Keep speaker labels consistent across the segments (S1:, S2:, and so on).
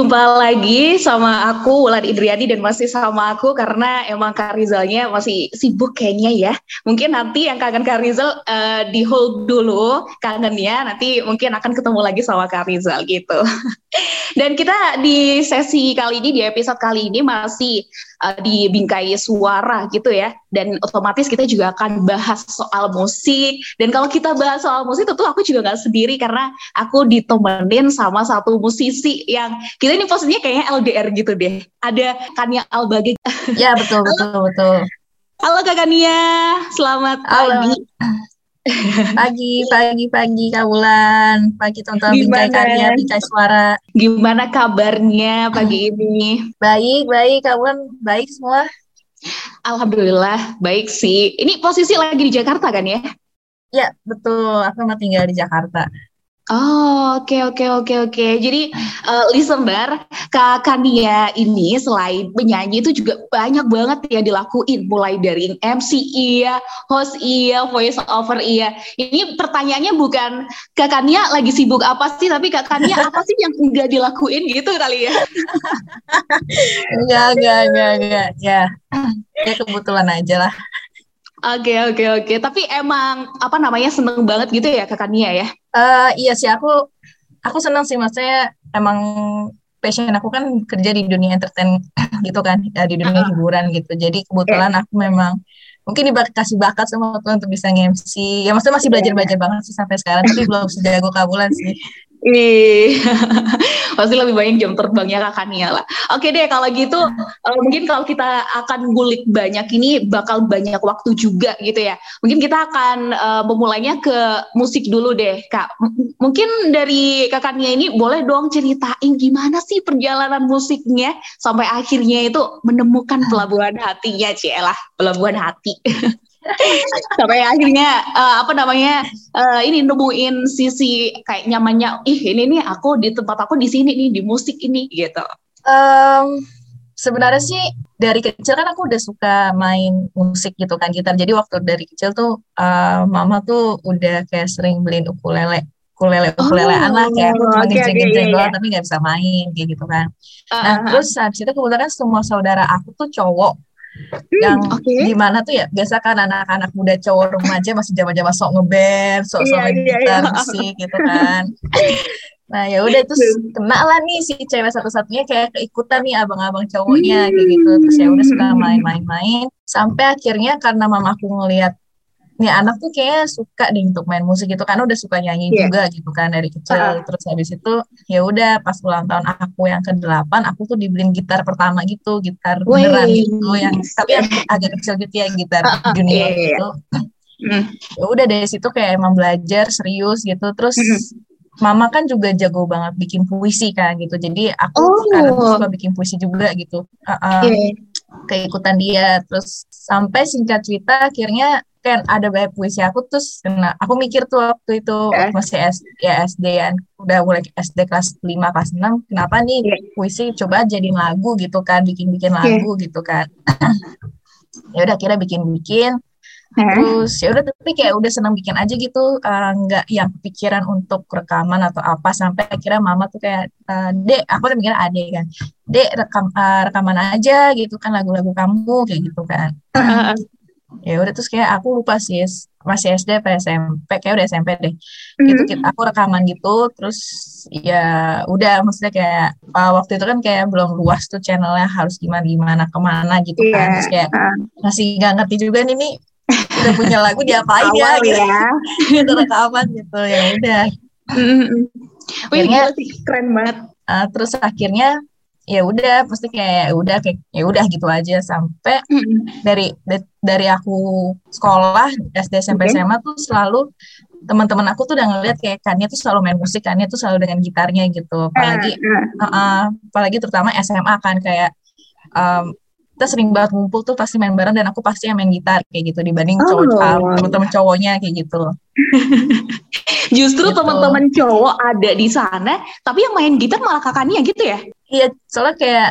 S1: jumpa lagi sama aku Wulan Idriani dan masih sama aku karena emang Kak Rizalnya masih sibuk kayaknya ya. Mungkin nanti yang kangen Kak Rizal uh, di hold dulu kangennya, nanti mungkin akan ketemu lagi sama Kak Rizal gitu. dan kita di sesi kali ini, di episode kali ini masih uh, di bingkai suara gitu ya. Dan otomatis kita juga akan bahas soal musik. Dan kalau kita bahas soal musik tentu aku juga nggak sendiri karena aku ditemenin sama satu musisi yang kita ini posisinya kayaknya LDR gitu deh. Ada Kania Albage.
S2: Ya betul betul betul.
S1: Halo Kak Kania, selamat
S2: Halo.
S1: pagi.
S2: Pagi, pagi, pagi Kak Wulan. Pagi teman-teman Bingkai? Karya, Bingkai Suara.
S1: Gimana kabarnya pagi ini?
S2: Baik, baik Kak Wulan. Baik semua.
S1: Alhamdulillah baik sih. Ini posisi lagi di Jakarta kan ya?
S2: Ya, betul. Aku mah tinggal di Jakarta.
S1: Oh, oke oke oke oke. Jadi eh, listener, Kak Kania ini selain penyanyi itu juga banyak banget yang dilakuin mulai dari MC iya, host iya, voice over iya. Ini pertanyaannya bukan Kak Kania lagi sibuk apa sih, tapi Kak Kania apa sih yang enggak dilakuin gitu kali ya?
S2: Enggak, enggak, enggak, enggak. Ya, ya kebetulan aja lah.
S1: Oke oke oke. Tapi emang apa namanya seneng banget gitu ya Kak Kania ya?
S2: Eh iya sih, aku aku senang sih. Maksudnya emang passion aku kan kerja di dunia entertain gitu kan, ya, di dunia hiburan gitu. Jadi kebetulan aku memang mungkin dikasih bakat sama Tuhan untuk bisa nge-MC. Ya maksudnya masih belajar-belajar banget sih sampai sekarang, tapi belum sejago kabulan sih.
S1: Ih, pasti lebih banyak jam terbangnya Kak Kania lah. Oke deh, kalau gitu eh, mungkin kalau kita akan ngulik banyak ini bakal banyak waktu juga gitu ya. Mungkin kita akan eh, memulainya ke musik dulu deh, Kak. M- mungkin dari Kak Kania ini boleh dong ceritain gimana sih perjalanan musiknya sampai akhirnya itu menemukan pelabuhan hatinya, Cielah, pelabuhan hati. sampai akhirnya eh, apa namanya eh, ini nemuin sisi kayak nyamannya ih ini nih aku di tempat aku di sini nih di musik ini gitu
S2: Em, sebenarnya sih dari kecil kan aku udah suka main musik gitu kan gitar. Jadi waktu dari kecil tuh eh, mama tuh udah kayak sering beliin ukulele, ukulele ukulelean lah kayak aku cuma
S1: oke, oke,
S2: ngejeng-ngejeng
S1: iya,
S2: doang
S1: iya.
S2: tapi nggak bisa main kayak gitu kan.
S1: Ah,
S2: Nah,
S1: ah, ah.
S2: terus habis itu kebetulan semua saudara aku tuh cowok
S1: Hmm,
S2: yang
S1: oke
S2: di mana tuh ya biasa kan anak-anak muda cowok remaja masih zaman-zaman sok ngeband, sok-sok
S1: Iya,
S2: main
S1: iya,
S2: gitar,
S1: iya.
S2: musik gitu kan. Nah, ya udah terus kena lah nih si cewek satu-satunya kayak keikutan nih abang-abang cowoknya kayak gitu. Terus ya udah suka main-main-main sampai akhirnya karena mamaku ngelihat nih anak tuh kayaknya suka deh untuk main musik gitu kan udah suka nyanyi
S1: Iya.
S2: juga gitu kan dari kecil
S1: Ah.
S2: terus habis itu ya udah pas ulang tahun aku yang ke-8 aku tuh dibeliin gitar pertama gitu gitar
S1: Wih.
S2: beneran gitu yang tapi yang agak kecil gitu ya gitar
S1: Ah, ah,
S2: junior
S1: iya, iya.
S2: gitu
S1: Hmm.
S2: ya udah dari situ kayak emang belajar serius gitu terus
S1: Mhm.
S2: mama kan juga jago banget bikin puisi kan gitu jadi aku
S1: Oh.
S2: sekarang suka bikin puisi juga gitu Uh-uh,
S1: Iya.
S2: keikutan dia terus sampai singkat cerita akhirnya kan ada banyak puisi aku terus kena aku mikir tuh waktu itu
S1: Ya.
S2: masih S, ya SD ya udah mulai SD kelas 5 kelas 6 kenapa nih
S1: Iya.
S2: puisi coba jadi lagu gitu kan bikin-bikin lagu gitu kan ya udah kira bikin-bikin? Terus ya udah tapi kayak udah senang bikin aja gitu eh, nggak yang kepikiran untuk rekaman atau apa sampai akhirnya mama tuh kayak eh, dek aku udah mikir adek kan dek rekam eh, rekaman aja gitu kan lagu-lagu kamu kayak gitu kan ya udah terus kayak aku lupa sih masih SD apa SMP kayak udah SMP deh
S1: Hmm.
S2: itu kita aku rekaman gitu terus ya udah maksudnya kayak uh, waktu itu kan kayak belum luas tuh channelnya harus gimana gimana ke mana gitu
S1: Iya.
S2: kan terus kayak
S1: Ah.
S2: masih nggak ngerti juga nih nih udah punya lagu diapain ya gitu
S1: ya.
S2: rekaman gitu ya udah.
S1: Wih,
S2: Akhirnya-
S1: sih, keren banget.
S2: Uh, terus akhirnya ya udah pasti kayak ya udah kayak ya udah gitu aja sampai
S1: Mm-mm.
S2: dari da- dari aku sekolah SD SMP
S1: Oke.
S2: SMA tuh selalu teman-teman aku tuh udah ngeliat kayak Kania tuh selalu main musik Kania tuh selalu dengan gitarnya gitu apalagi
S1: Ah, ah.
S2: uh-uh, apalagi terutama SMA kan kayak um, kita sering banget ngumpul tuh pasti main bareng dan aku pasti yang main gitar kayak gitu dibanding
S1: Oh.
S2: cowok uh, teman-teman cowoknya kayak gitu
S1: Justru
S2: Gitu.
S1: teman-teman cowok ada di sana, tapi yang main gitar malah kakaknya gitu ya?
S2: iya soalnya kayak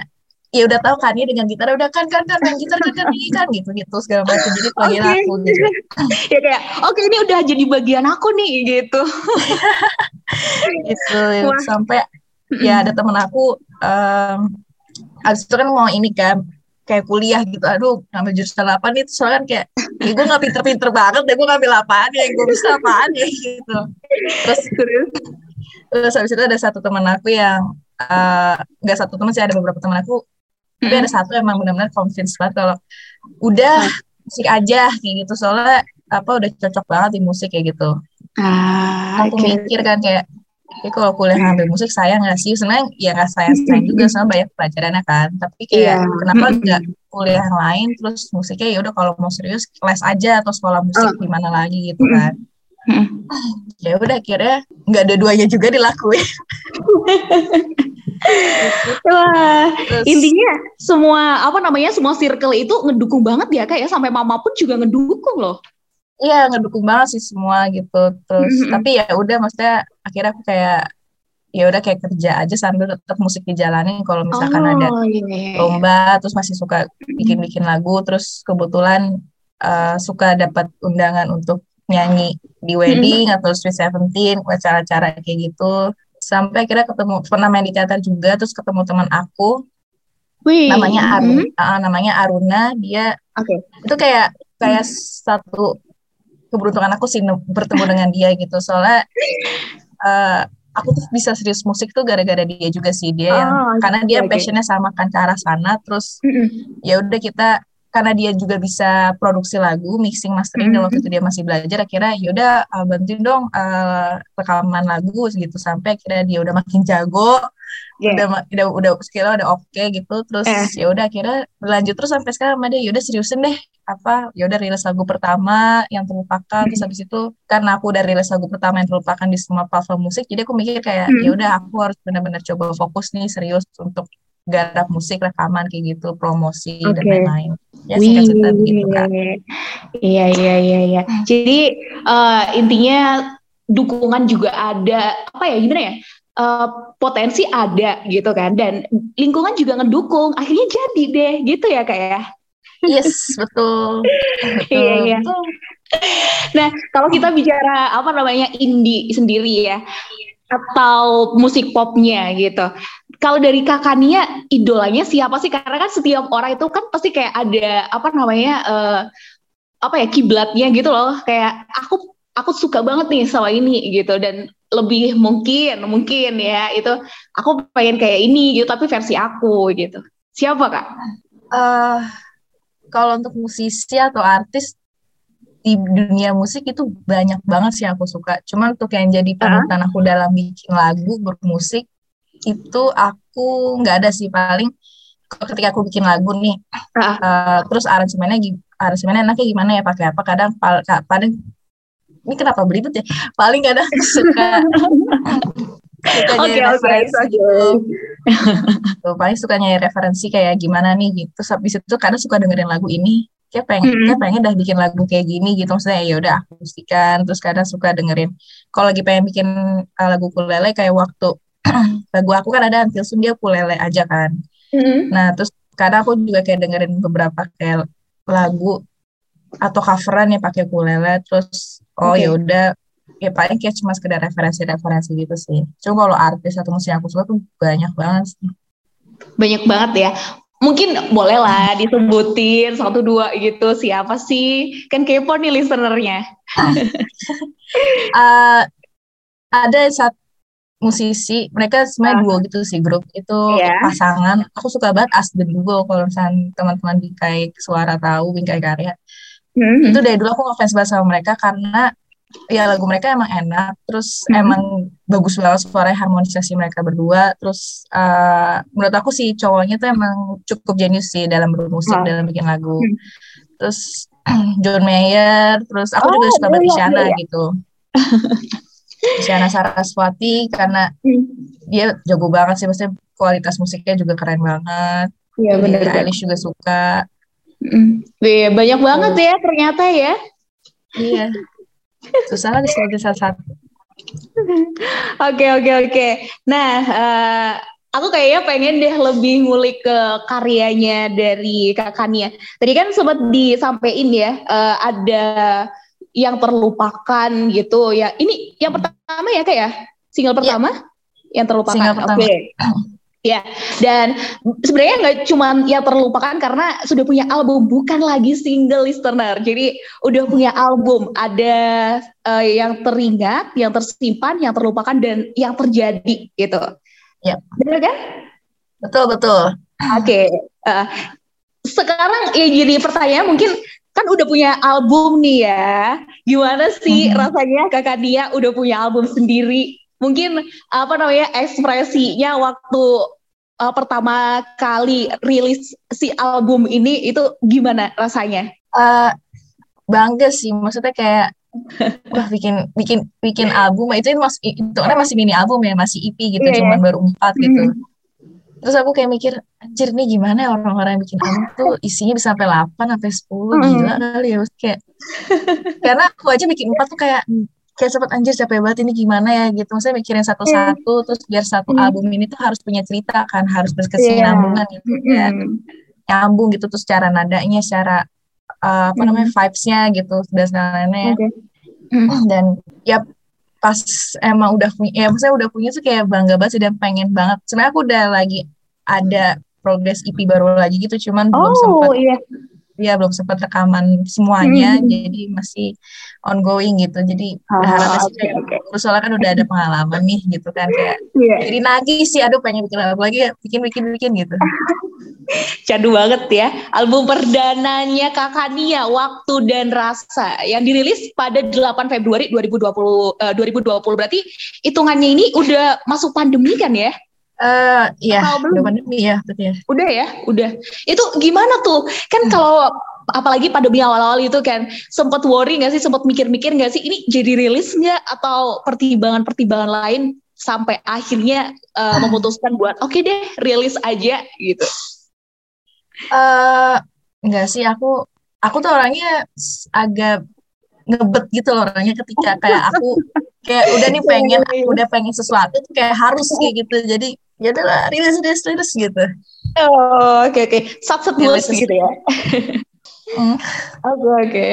S2: ya udah tahu Kania dengan gitar udah kan kan kan main gitar kan kan ini kan gitu gitu segala macam jadi panggil
S1: Oke.
S2: aku gitu
S1: ya kayak, oke ini udah jadi bagian aku nih gitu.
S2: gitu
S1: Wah.
S2: sampai ya ada temen aku em abis itu kan mau ini kan kayak kuliah gitu aduh ngambil jurusan apa nih? Terus soalnya kan kayak ya gue nggak pinter-pinter banget deh gue ngambil apaan ya gue bisa apaan ya gitu. Terus
S1: Terus?
S2: terus habis itu ada satu teman aku yang eh, nggak satu teman sih ada beberapa teman aku. Tapi ada satu yang emang benar-benar convince banget kalau udah musik aja kayak gitu. Soalnya apa udah cocok banget di musik kayak gitu.
S1: Ah,
S2: aku
S1: oke.
S2: mikir kan kayak ya kalau kuliah ngambil musik sayang nggak sih. Sebenarnya ya nggak sayang sayang juga soalnya banyak pelajarannya kan. Tapi kayak
S1: Iya.
S2: kenapa nggak kuliah yang lain terus musiknya ya udah kalau mau serius les aja atau sekolah musik
S1: Oh.
S2: di mana lagi gitu kan. Ya udah akhirnya nggak ada duanya juga dilakuin.
S1: Wah,
S2: terus
S1: intinya semua apa namanya semua circle itu ngedukung banget ya kak ya. Sampai mama pun juga ngedukung loh.
S2: Iya ngedukung banget sih semua gitu terus
S1: Mm-mm.
S2: tapi ya udah maksudnya akhirnya aku kayak ya udah kayak kerja aja sambil tetap musik dijalanin kalau misalkan ada
S1: Oh iya. iya,
S2: lomba terus masih suka bikin-bikin lagu terus kebetulan uh, suka dapat undangan untuk nyanyi di wedding atau Sweet Seventeen acara-acara kayak gitu sampai kira ketemu pernah main di teater juga terus ketemu teman aku
S1: Wih.
S2: namanya Aruna
S1: mm-mm.
S2: ah, namanya Aruna dia
S1: Oke.
S2: itu kayak kayak satu keberuntungan aku sih bertemu dengan dia gitu soalnya uh, aku tuh bisa serius musik tuh gara-gara dia juga sih dia yang
S1: Oh,
S2: karena dia passionnya sama kan ke arah sana terus
S1: Mm-mm.
S2: ya udah kita karena dia juga bisa produksi lagu mixing mastering dan
S1: Mhm.
S2: waktu itu dia masih belajar akhirnya ya udah uh, bantuin dong uh, rekaman lagu gitu sampai akhirnya dia udah makin jago
S1: Iya.
S2: udah ma- udah udah skillnya udah oke gitu terus
S1: Eh.
S2: ya udah akhirnya berlanjut terus sampai sekarang sama dia ya udah seriusin deh apa ya udah rilis lagu pertama yang terlupakan terus habis itu karena aku udah rilis lagu pertama yang terlupakan di semua platform musik jadi aku mikir kayak
S1: Hmm.
S2: ya udah aku harus benar-benar coba fokus nih serius untuk garap musik rekaman kayak gitu promosi dan
S1: Oke.
S2: lain-lain ya singkat cerita begitu kak
S1: Iya iya iya iya. Jadi eh, intinya dukungan juga ada apa ya gimana ya? Eh, potensi ada gitu kan dan lingkungan juga ngedukung akhirnya jadi deh gitu ya kak ya.
S2: yes betul betul
S1: Iya, iya. Nah kalau kita bicara apa namanya indie sendiri ya atau musik popnya gitu. Kalau dari kakaknya idolanya siapa sih? Karena kan setiap orang itu kan pasti kayak ada apa namanya eh, apa ya kiblatnya gitu loh. Kayak aku aku suka banget nih sama ini gitu dan lebih mungkin mungkin ya itu aku pengen kayak ini gitu tapi versi aku gitu. Siapa kak?
S2: eh kalau untuk musisi atau artis di dunia musik itu banyak banget sih aku suka. Cuman untuk yang jadi panutan aku dalam bikin lagu bermusik itu aku nggak ada sih paling ketika aku bikin lagu nih
S1: Ah.
S2: eh, terus aransemennya aransemennya enaknya gimana ya pakai apa kadang pal- ka- paling ini kenapa belibet ya paling kadang suka
S1: Oke oke oke.
S2: gitu paling suka nyari referensi kayak gimana nih gitu. Habis itu kadang suka dengerin lagu ini. Kayak pengen,
S1: Mm-mm.
S2: kayak pengen dah bikin lagu kayak gini gitu. Maksudnya ya udah akustikan. Terus kadang suka dengerin. Kalau lagi pengen bikin uh, lagu ukulele kayak waktu lagu aku kan ada Until Soon dia ukulele aja kan.
S1: Mm-mm.
S2: Nah terus kadang aku juga kayak dengerin beberapa kayak lagu atau coveran ya pakai ukulele. Terus oh
S1: Oke.
S2: ya udah ya paling kayak cuma sekedar referensi-referensi gitu sih. Cuma kalau artis atau musik aku suka tuh banyak banget sih.
S1: Banyak banget ya. Mungkin boleh lah disebutin satu dua gitu siapa sih? Kan kepo nih listenernya.
S2: Eh, ada satu musisi, mereka sebenarnya
S1: Ah.
S2: duo gitu sih grup itu
S1: Iya.
S2: pasangan. Aku suka banget As The Duo kalau misalnya teman-teman Bingkai Suara tahu Bingkai Karya.
S1: Hmm.
S2: Itu dari dulu aku ngefans banget sama mereka karena ya lagu mereka emang enak, terus
S1: Mhm.
S2: emang bagus banget suara harmonisasi mereka berdua terus uh, menurut aku sih cowoknya tuh emang cukup jenius sih dalam bermusik oh. dalam bikin lagu hmm. terus John Mayer terus aku oh, juga suka banget Isyana iya. gitu Isyana Saraswati karena hmm. dia jago banget sih maksudnya kualitas musiknya juga keren banget
S1: iya benar
S2: Eilish juga suka.
S1: Iya, banyak banget oh. ya ternyata ya.
S2: Iya. Susah lah disebut satu-satu.
S1: Oke oke oke. Nah, uh, aku kayaknya pengen deh lebih ngulik ke karyanya dari kakaknya. Tadi kan sempat disampaikan ya, uh, ada yang terlupakan gitu ya. Ini yang pertama ya kayak ya? Single iya. pertama? Ya. Yang terlupakan. Single pertama. Oke. Okay. Ya, dan sebenarnya nggak cuma yang terlupakan karena sudah punya album, bukan lagi single listener. Jadi udah punya album, ada uh, yang teringat, yang tersimpan, yang terlupakan, dan yang terjadi gitu.
S2: Ya.
S1: Benar kan?
S2: Betul betul.
S1: Oke. Okay. Uh, eh, sekarang ya jadi pertanyaan mungkin kan udah punya album nih ya. Gimana sih hmm. rasanya kakak dia udah punya album sendiri? Mungkin apa namanya ekspresinya waktu uh, pertama kali rilis si album ini itu gimana rasanya?
S2: Uh, bangga sih, maksudnya kayak wah bikin bikin bikin album. Itu itu masih itu kan masih mini album ya masih EP gitu yeah. cuman baru empat gitu. Mm terus aku kayak mikir anjir nih gimana ya orang-orang yang bikin album tuh? Isinya bisa sampai 8 sampai 10 mm gila kali ya. Kayak karena aku aja bikin empat tuh kayak kayak sempat anjir capek banget ini gimana ya gitu maksudnya mikirin satu-satu yeah. terus biar satu mm. album ini tuh harus punya cerita kan harus berkesinambungan yeah. gitu kan nyambung gitu terus secara nadanya secara uh, apa mm. namanya vibesnya gitu dan lain-lainnya okay. mm. dan ya pas emang udah punya ya maksudnya udah punya tuh kayak bangga banget sih dan pengen banget sebenarnya aku udah lagi ada progres EP baru lagi gitu cuman oh, belum sempat iya ya belum sempat rekaman semuanya hmm. jadi masih ongoing gitu jadi oh, berharap okay, sih okay. soalnya kan udah ada pengalaman nih gitu kan kayak yeah. jadi nagih sih aduh pengen bikin lagu lagi bikin bikin bikin gitu
S1: Cadu banget ya album perdananya Kakak Nia Waktu dan Rasa yang dirilis pada 8 Februari 2020 uh, 2020 berarti hitungannya ini udah masuk pandemi kan ya
S2: Uh, iya, udah pandemi ya, betul ya.
S1: Udah ya, udah. Itu gimana tuh? Kan hmm. kalau apalagi pandemi awal-awal itu kan sempat worry nggak sih, sempat mikir-mikir nggak sih ini jadi rilis nggak atau pertimbangan-pertimbangan lain sampai akhirnya uh, memutuskan buat oke okay deh rilis aja gitu.
S2: Uh, enggak sih, aku aku tuh orangnya agak ngebet gitu loh orangnya ketika kayak aku kayak udah nih pengen aku udah pengen sesuatu tuh kayak harus kayak gitu jadi ya udahlah rilis rilis rilis gitu.
S1: Oh oke okay, oke okay. sat sat gitu ya. Hmm. oke oke.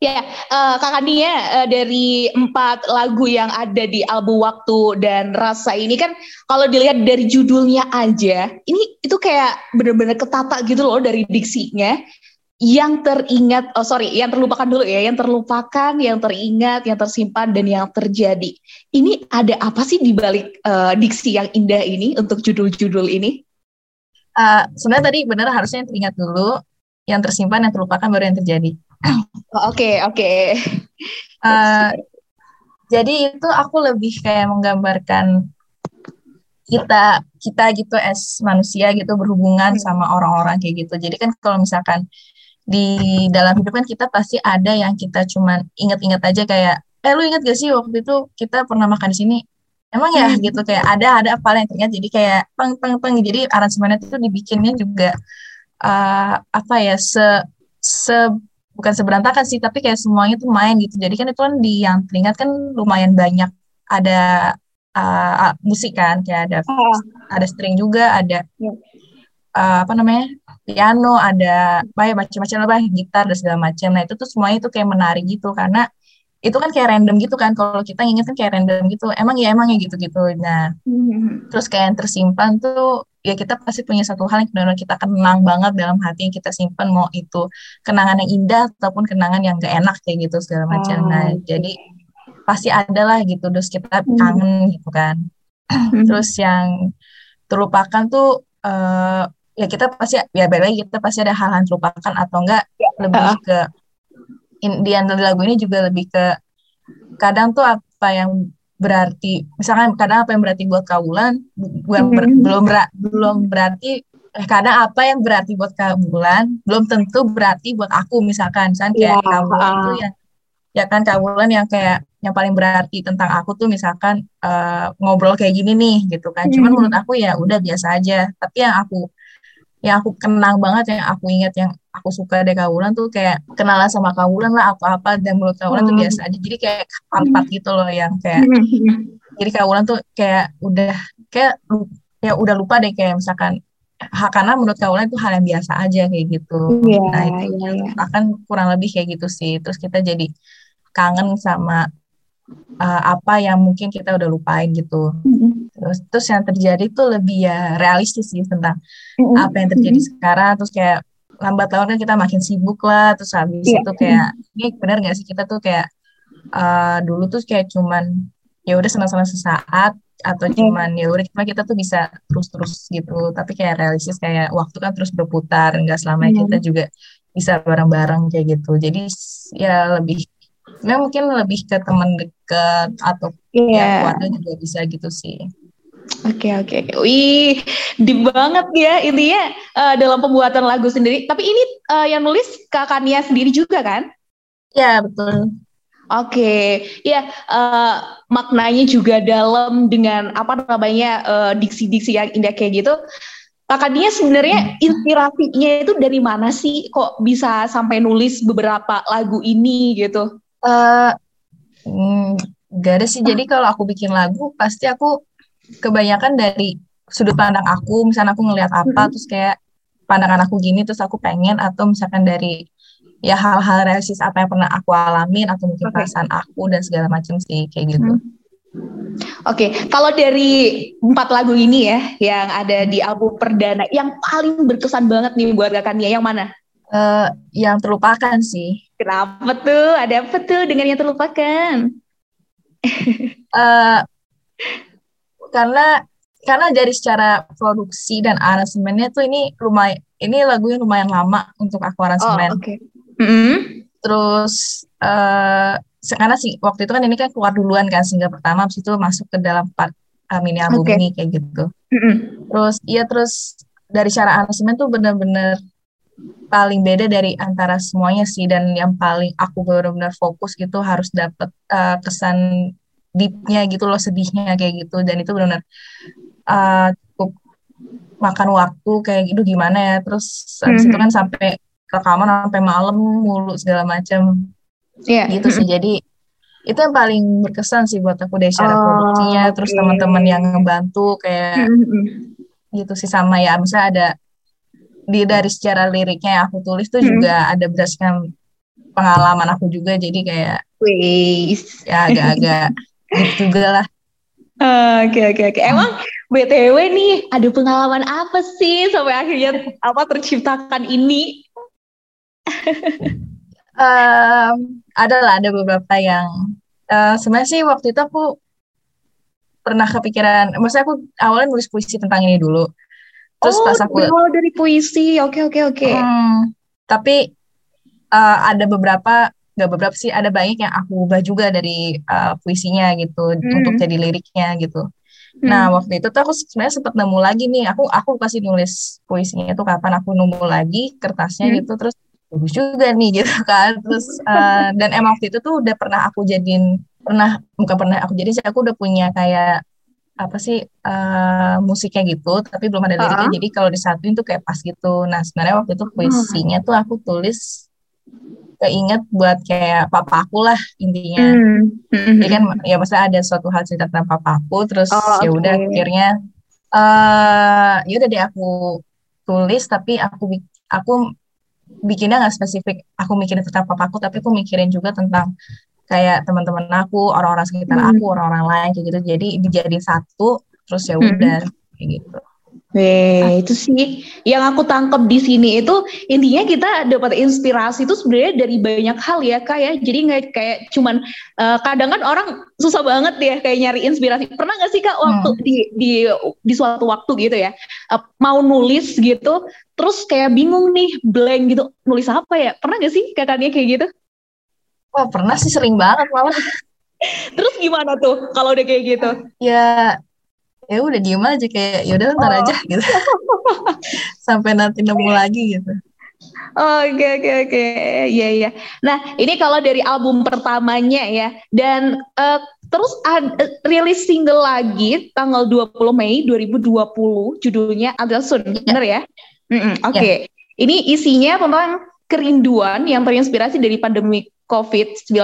S1: Ya, uh, Kakak Nia uh, dari empat lagu yang ada di album Waktu dan Rasa ini kan kalau dilihat dari judulnya aja, ini itu kayak bener-bener ketata gitu loh dari diksinya yang teringat, oh sorry, yang terlupakan dulu ya, yang terlupakan, yang teringat, yang tersimpan, dan yang terjadi. Ini ada apa sih di balik uh, diksi yang indah ini untuk judul-judul ini?
S2: Uh, sebenarnya tadi benar harusnya yang teringat dulu, yang tersimpan, yang terlupakan baru yang terjadi.
S1: Oh, oke, oke. Okay, okay.
S2: uh, jadi itu aku lebih kayak menggambarkan kita kita gitu as manusia gitu berhubungan hmm. sama orang-orang kayak gitu. Jadi kan kalau misalkan di dalam hidup kan kita pasti ada yang kita cuman inget-inget aja kayak eh lu inget gak sih waktu itu kita pernah makan di sini? Emang ya hmm. gitu kayak ada ada apa yang teringat jadi kayak peng peng peng. Jadi aransemennya itu dibikinnya juga uh, apa ya se se bukan seberantakan sih tapi kayak semuanya tuh main gitu. Jadi kan itu kan di yang teringat kan lumayan banyak ada uh, musik kan kayak ada oh. ada string juga ada uh, apa namanya piano, ada apa ya macam-macam apa gitar dan segala macam. Nah itu tuh semuanya itu kayak menarik gitu karena itu kan kayak random gitu kan kalau kita inget kan kayak random gitu emang ya emangnya gitu gitu nah mm-hmm. terus kayak yang tersimpan tuh ya kita pasti punya satu hal yang benar-benar kita kenang banget dalam hati yang kita simpan mau itu kenangan yang indah ataupun kenangan yang gak enak kayak gitu segala macam oh. nah jadi pasti ada lah gitu terus kita mm-hmm. kangen gitu kan mm-hmm. terus yang terlupakan tuh uh, ya kita pasti ya balik lagi kita pasti ada hal-hal terlupakan atau enggak ya. lebih uh. ke in, di lagu ini juga lebih ke kadang tuh apa yang berarti misalkan kadang apa yang berarti buat Kaulan bukan ber, hmm. belum ber, belum berarti eh kadang apa yang berarti buat Kaulan belum tentu berarti buat aku misalkan misalkan kayak yeah. Kaulan itu yang ya kan Kaulan yang kayak yang paling berarti tentang aku tuh misalkan uh, ngobrol kayak gini nih gitu kan cuman hmm. menurut aku ya udah biasa aja tapi yang aku yang aku kenang banget yang aku ingat yang aku suka dari Kaulan tuh kayak kenalan sama Kaulan lah apa-apa dan menurut Kaulan hmm. tuh biasa aja jadi kayak part-part hmm. gitu loh yang kayak hmm. jadi Kaulan tuh kayak udah kayak ya udah lupa deh kayak misalkan karena menurut Kaulan itu hal yang biasa aja kayak gitu yeah, nah itu yeah, yeah. akan kurang lebih kayak gitu sih terus kita jadi kangen sama uh, apa yang mungkin kita udah lupain gitu. Mm-hmm. Terus terus yang terjadi tuh lebih ya realistis sih tentang mm-hmm. apa yang terjadi mm-hmm. sekarang. Terus kayak lambat laun kan kita makin sibuk lah. Terus habis yeah. itu kayak ini benar nggak sih kita tuh kayak uh, dulu tuh kayak cuman ya udah senang-senang sesaat atau cuman ya udah cuma kita tuh bisa terus-terus gitu tapi kayak realistis kayak waktu kan terus berputar nggak selama mm. kita juga bisa bareng-bareng kayak gitu jadi ya lebih Nah, mungkin lebih ke teman dekat atau yeah. ya keluarga juga bisa gitu sih.
S1: Oke okay, oke, okay. wih, di banget ya intinya uh, dalam pembuatan lagu sendiri. Tapi ini uh, yang nulis kakak Nia sendiri juga kan?
S2: Ya betul.
S1: Oke, okay. ya uh, maknanya juga dalam dengan apa namanya diksi-diksi uh, yang indah kayak gitu. Kakak Nia sebenarnya hmm. inspirasinya itu dari mana sih? Kok bisa sampai nulis beberapa lagu ini gitu?
S2: Uh, gak ada sih. Jadi kalau aku bikin lagu, pasti aku kebanyakan dari sudut pandang aku. Misalnya aku ngelihat apa, mm-hmm. terus kayak pandangan aku gini, terus aku pengen. Atau misalkan dari ya hal-hal realistis apa yang pernah aku alamin, atau mungkin okay. perasaan aku dan segala macam sih kayak gitu.
S1: Mm-hmm. Oke, okay. kalau dari empat lagu ini ya, yang ada di album perdana, yang paling berkesan banget nih buat kakak Nia, yang mana?
S2: Uh, yang terlupakan sih.
S1: Kenapa tuh? Ada apa tuh dengan yang terlupakan?
S2: uh, karena karena dari secara produksi dan aransemennya tuh ini lumayan ini lagunya lumayan lama untuk aku aransemen. Oh. Okay. Mm -hmm. Terus uh, karena sih waktu itu kan ini kan keluar duluan kan sehingga pertama habis itu masuk ke dalam part uh, mini album okay. ini kayak gitu. Mm -hmm. Terus iya terus dari cara aransemen tuh bener-bener paling beda dari antara semuanya sih dan yang paling aku benar-benar fokus gitu harus dapet uh, kesan deepnya gitu loh sedihnya kayak gitu dan itu benar-benar uh, cukup makan waktu kayak gitu gimana ya terus mm-hmm. itu kan sampai rekaman sampai malam mulu segala macam yeah. gitu sih mm-hmm. jadi itu yang paling berkesan sih buat aku dari cara oh, produksinya terus teman-teman yang ngebantu kayak mm-hmm. gitu sih sama ya misalnya ada di dari secara liriknya yang aku tulis tuh hmm. juga ada berdasarkan pengalaman aku juga jadi kayak
S1: Wis.
S2: ya agak-agak gitu juga lah
S1: Oke oke oke. Emang btw nih ada pengalaman apa sih sampai akhirnya apa terciptakan ini?
S2: um, ada lah ada beberapa yang uh, sebenarnya sih waktu itu aku pernah kepikiran, maksudnya aku awalnya nulis puisi tentang ini dulu.
S1: Terus oh, pas aku oh, dari puisi. Oke, oke, oke.
S2: Hmm, tapi uh, ada beberapa nggak beberapa sih ada banyak yang aku ubah juga dari uh, puisinya gitu hmm. untuk jadi liriknya gitu. Hmm. Nah waktu itu tuh aku sebenarnya sempat nemu lagi nih aku aku pasti nulis puisinya itu kapan aku nemu lagi kertasnya hmm. gitu terus bagus juga nih gitu kan terus uh, dan emang waktu itu tuh udah pernah aku jadiin pernah bukan pernah aku jadi sih aku udah punya kayak apa sih uh, musiknya gitu tapi belum ada liriknya. Uh -huh. jadi kalau disatuin tuh kayak pas gitu. Nah sebenarnya waktu itu puisinya tuh aku tulis keinget buat kayak papa aku lah intinya. Mm. jadi kan ya maksudnya ada suatu hal cerita tentang papa aku terus oh, ya udah akhirnya uh, ya udah deh aku tulis tapi aku aku bikinnya nggak spesifik. Aku mikirin tentang papa aku tapi aku mikirin juga tentang kayak teman-teman aku, orang-orang sekitar hmm. aku, orang-orang lain kayak gitu. Jadi dijadiin satu, terus ya hmm. udah hmm. kayak gitu.
S1: Weh, itu sih yang aku tangkap di sini itu intinya kita dapat inspirasi itu sebenarnya dari banyak hal ya kak ya. Jadi nggak kayak cuman uh, kadang kan orang susah banget ya kayak nyari inspirasi. Pernah nggak sih kak waktu hmm. di di di suatu waktu gitu ya uh, mau nulis gitu, terus kayak bingung nih blank gitu nulis apa ya? Pernah nggak sih kakaknya kayak gitu?
S2: Wah pernah sih sering banget malah.
S1: Terus gimana tuh kalau udah kayak gitu?
S2: Ya ya udah diem aja kayak ya udah ntar
S1: Oh.
S2: aja gitu. Sampai nanti nemu lagi gitu.
S1: Oke oke oke, iya iya. Nah ini kalau dari album pertamanya ya, dan eh, terus ad- eh, rilis single lagi tanggal 20 Mei 2020, judulnya Until Soon, bener ya? Mm-mm, Oke, ini isinya tentang kerinduan yang terinspirasi dari pandemi COVID-19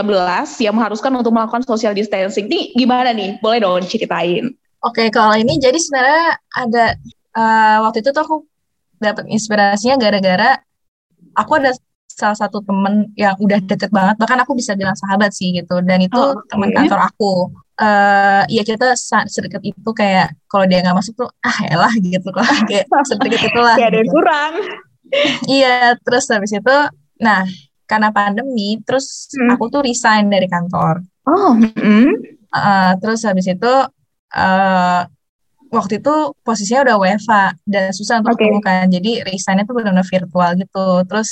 S1: yang mengharuskan untuk melakukan social distancing. Ini gimana nih? Boleh dong ceritain.
S2: Oke, kalau ini jadi sebenarnya ada eh, waktu itu tuh aku dapat inspirasinya gara-gara aku ada salah satu temen yang udah deket banget, bahkan aku bisa bilang sahabat sih gitu. Dan itu
S1: Oh, oke.
S2: teman kantor aku. eh ya kita sedekat itu kayak kalau dia nggak masuk tuh ah elah gitu loh kayak sedekat itulah.
S1: Kayak ada yang
S2: gitu.
S1: kurang.
S2: Iya, terus habis itu, nah karena pandemi, terus
S1: Hmm.
S2: aku tuh resign dari kantor.
S1: Oh, mm-mm.
S2: Eh, terus habis itu eh waktu itu posisinya udah WFA dan susah untuk
S1: Oke.
S2: ketemu kan. Jadi resignnya tuh benar-benar virtual gitu. Terus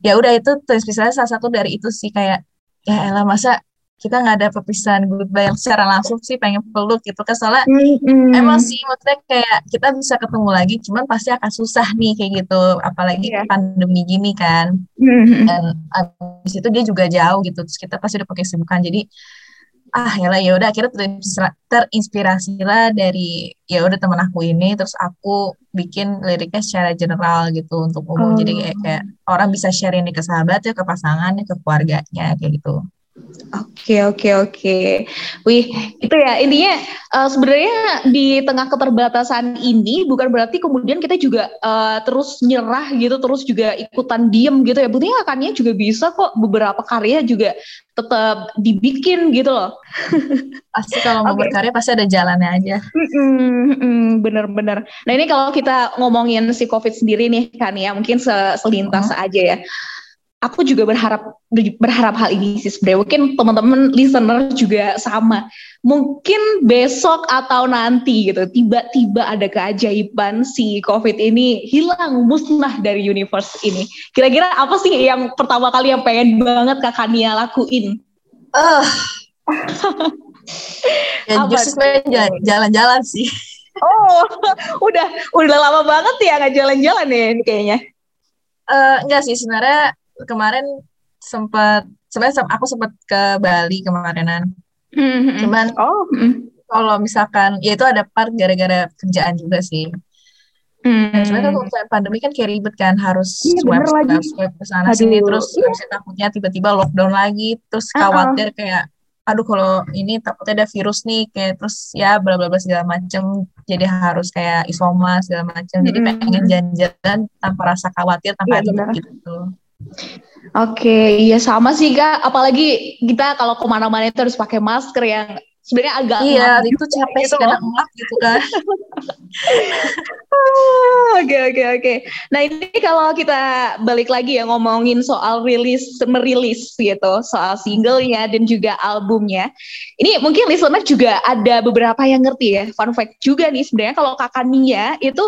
S2: ya udah itu terinspirasi salah satu dari itu sih kayak ya elah masa kita nggak ada perpisahan goodbye yang secara langsung sih pengen peluk gitu kan. Soalnya
S1: Mm-mm.
S2: emang sih maksudnya kayak kita bisa ketemu lagi cuman pasti akan susah nih kayak gitu. Apalagi
S1: Iya.
S2: pandemi gini kan.
S1: Mm-mm.
S2: dan abis itu dia juga jauh gitu terus kita pasti udah pakai kesibukan jadi ah ya lah ya udah akhirnya terinspira- terinspirasi lah dari ya udah teman aku ini terus aku bikin liriknya secara general gitu untuk umum. Jadi kayak, kayak orang bisa share ini ke sahabatnya ke pasangannya ke keluarganya kayak gitu
S1: Oke oke oke. Wih, itu ya intinya eh, sebenarnya di tengah keterbatasan ini bukan berarti kemudian kita juga eh, terus nyerah gitu, terus juga ikutan diem gitu ya. Buktinya akannya juga bisa kok beberapa karya juga tetap dibikin gitu loh.
S2: pasti kalau mau
S1: Oke.
S2: berkarya pasti ada jalannya aja
S1: Mm-mm, mm, Bener-bener. Nah ini kalau kita ngomongin si COVID sendiri nih kan ya, mungkin se- selintas aja ya. Aku juga berharap berharap hal ini sih sebenarnya. Mungkin teman-teman listener juga sama. Mungkin besok atau nanti gitu, tiba-tiba ada keajaiban si COVID ini hilang, musnah dari universe ini. Kira-kira apa sih yang pertama kali yang pengen banget Kak Kania lakuin?
S2: eh ya justru jalan-jalan sih
S1: Oh, udah udah lama banget ya nggak jalan-jalan ya kayaknya.
S2: Eh enggak sih sebenarnya kemarin sempat sebenarnya aku sempat ke Bali kemarinan. Cuman
S1: oh, mm,
S2: kalau misalkan ya itu ada part gara-gara kerjaan juga sih. Dan sebenarnya kan kalau pandemi kan kayak ribet kan harus
S1: Iya,
S2: swab ke sana sini terus
S1: iya.
S2: habis takutnya tiba-tiba lockdown lagi terus
S1: Uh-uh.
S2: khawatir kayak aduh kalau ini takutnya ada virus nih kayak terus ya bla bla bla segala macem jadi harus kayak isoma segala macem jadi
S1: Mm-mm.
S2: pengen jalan-jalan tanpa rasa khawatir tanpa
S1: Iya,
S2: ribet gitu.
S1: Oke, iya sama sih kak. Apalagi kita kalau ke mana-mana itu harus pakai masker yang sebenarnya agak
S2: Iya, itu capek
S1: gitu
S2: kadang ngap gitu kan.
S1: Oke oke oke. Nah ini kalau kita balik lagi ya ngomongin soal rilis merilis gitu, soal singlenya dan juga albumnya. Ini mungkin listener juga ada beberapa yang ngerti ya. Fun fact juga nih sebenarnya kalau kakak Nia itu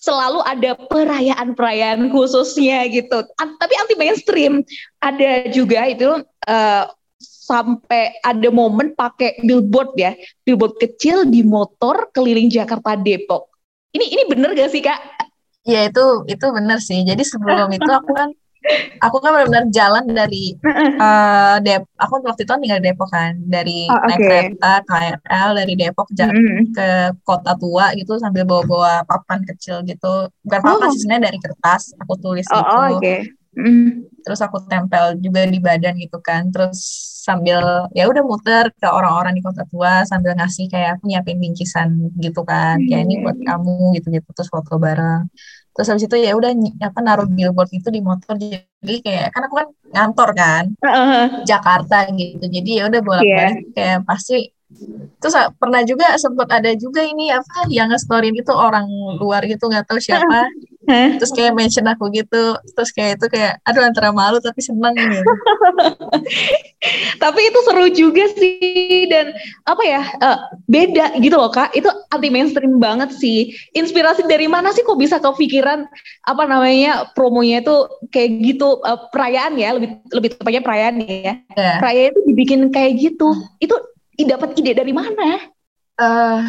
S1: selalu ada perayaan-perayaan khususnya gitu. An- tapi anti mainstream. Ada juga itu eh, sampai ada momen pakai billboard ya, billboard kecil di motor keliling Jakarta Depok. Ini ini bener gak sih kak?
S2: Iya itu itu bener sih. Jadi sebelum itu aku kan aku kan benar-benar jalan dari eh Dep aku waktu itu tinggal di Depok kan dari
S1: Oh,
S2: naik
S1: oke.
S2: kereta KRL dari Depok ja-
S1: Mm.
S2: ke kota tua gitu sambil bawa-bawa papan kecil gitu bukan papan
S1: Oh.
S2: sih sebenarnya dari kertas aku tulis
S1: Oh,
S2: gitu
S1: oh, oke. Mm.
S2: terus aku tempel juga di badan gitu kan terus sambil ya udah muter ke orang-orang di kota tua sambil ngasih kayak aku nyiapin bingkisan gitu kan kayak ini buat kamu gitu gitu terus foto bareng terus habis itu ya udah apa naruh billboard itu di motor. Jadi kayak kan aku kan ngantor kan
S1: Heeh.
S2: Jakarta gitu. Jadi ya udah bolak-balik kayak pasti terus ah, pernah juga sempat ada juga ini apa yang nge-storyin itu orang luar gitu nggak tahu siapa. Terus kayak mention aku gitu. Terus kayak itu kayak aduh antara malu tapi seneng nih
S1: tapi itu seru juga sih dan apa ya uh, beda gitu loh kak. Itu anti mainstream banget sih. Inspirasi dari mana sih kok bisa kepikiran apa namanya promonya itu kayak gitu? Uh, perayaan ya lebih lebih tepatnya perayaan ya. Yeah. perayaan itu dibikin kayak gitu. Itu dapat ide dari mana
S2: uh,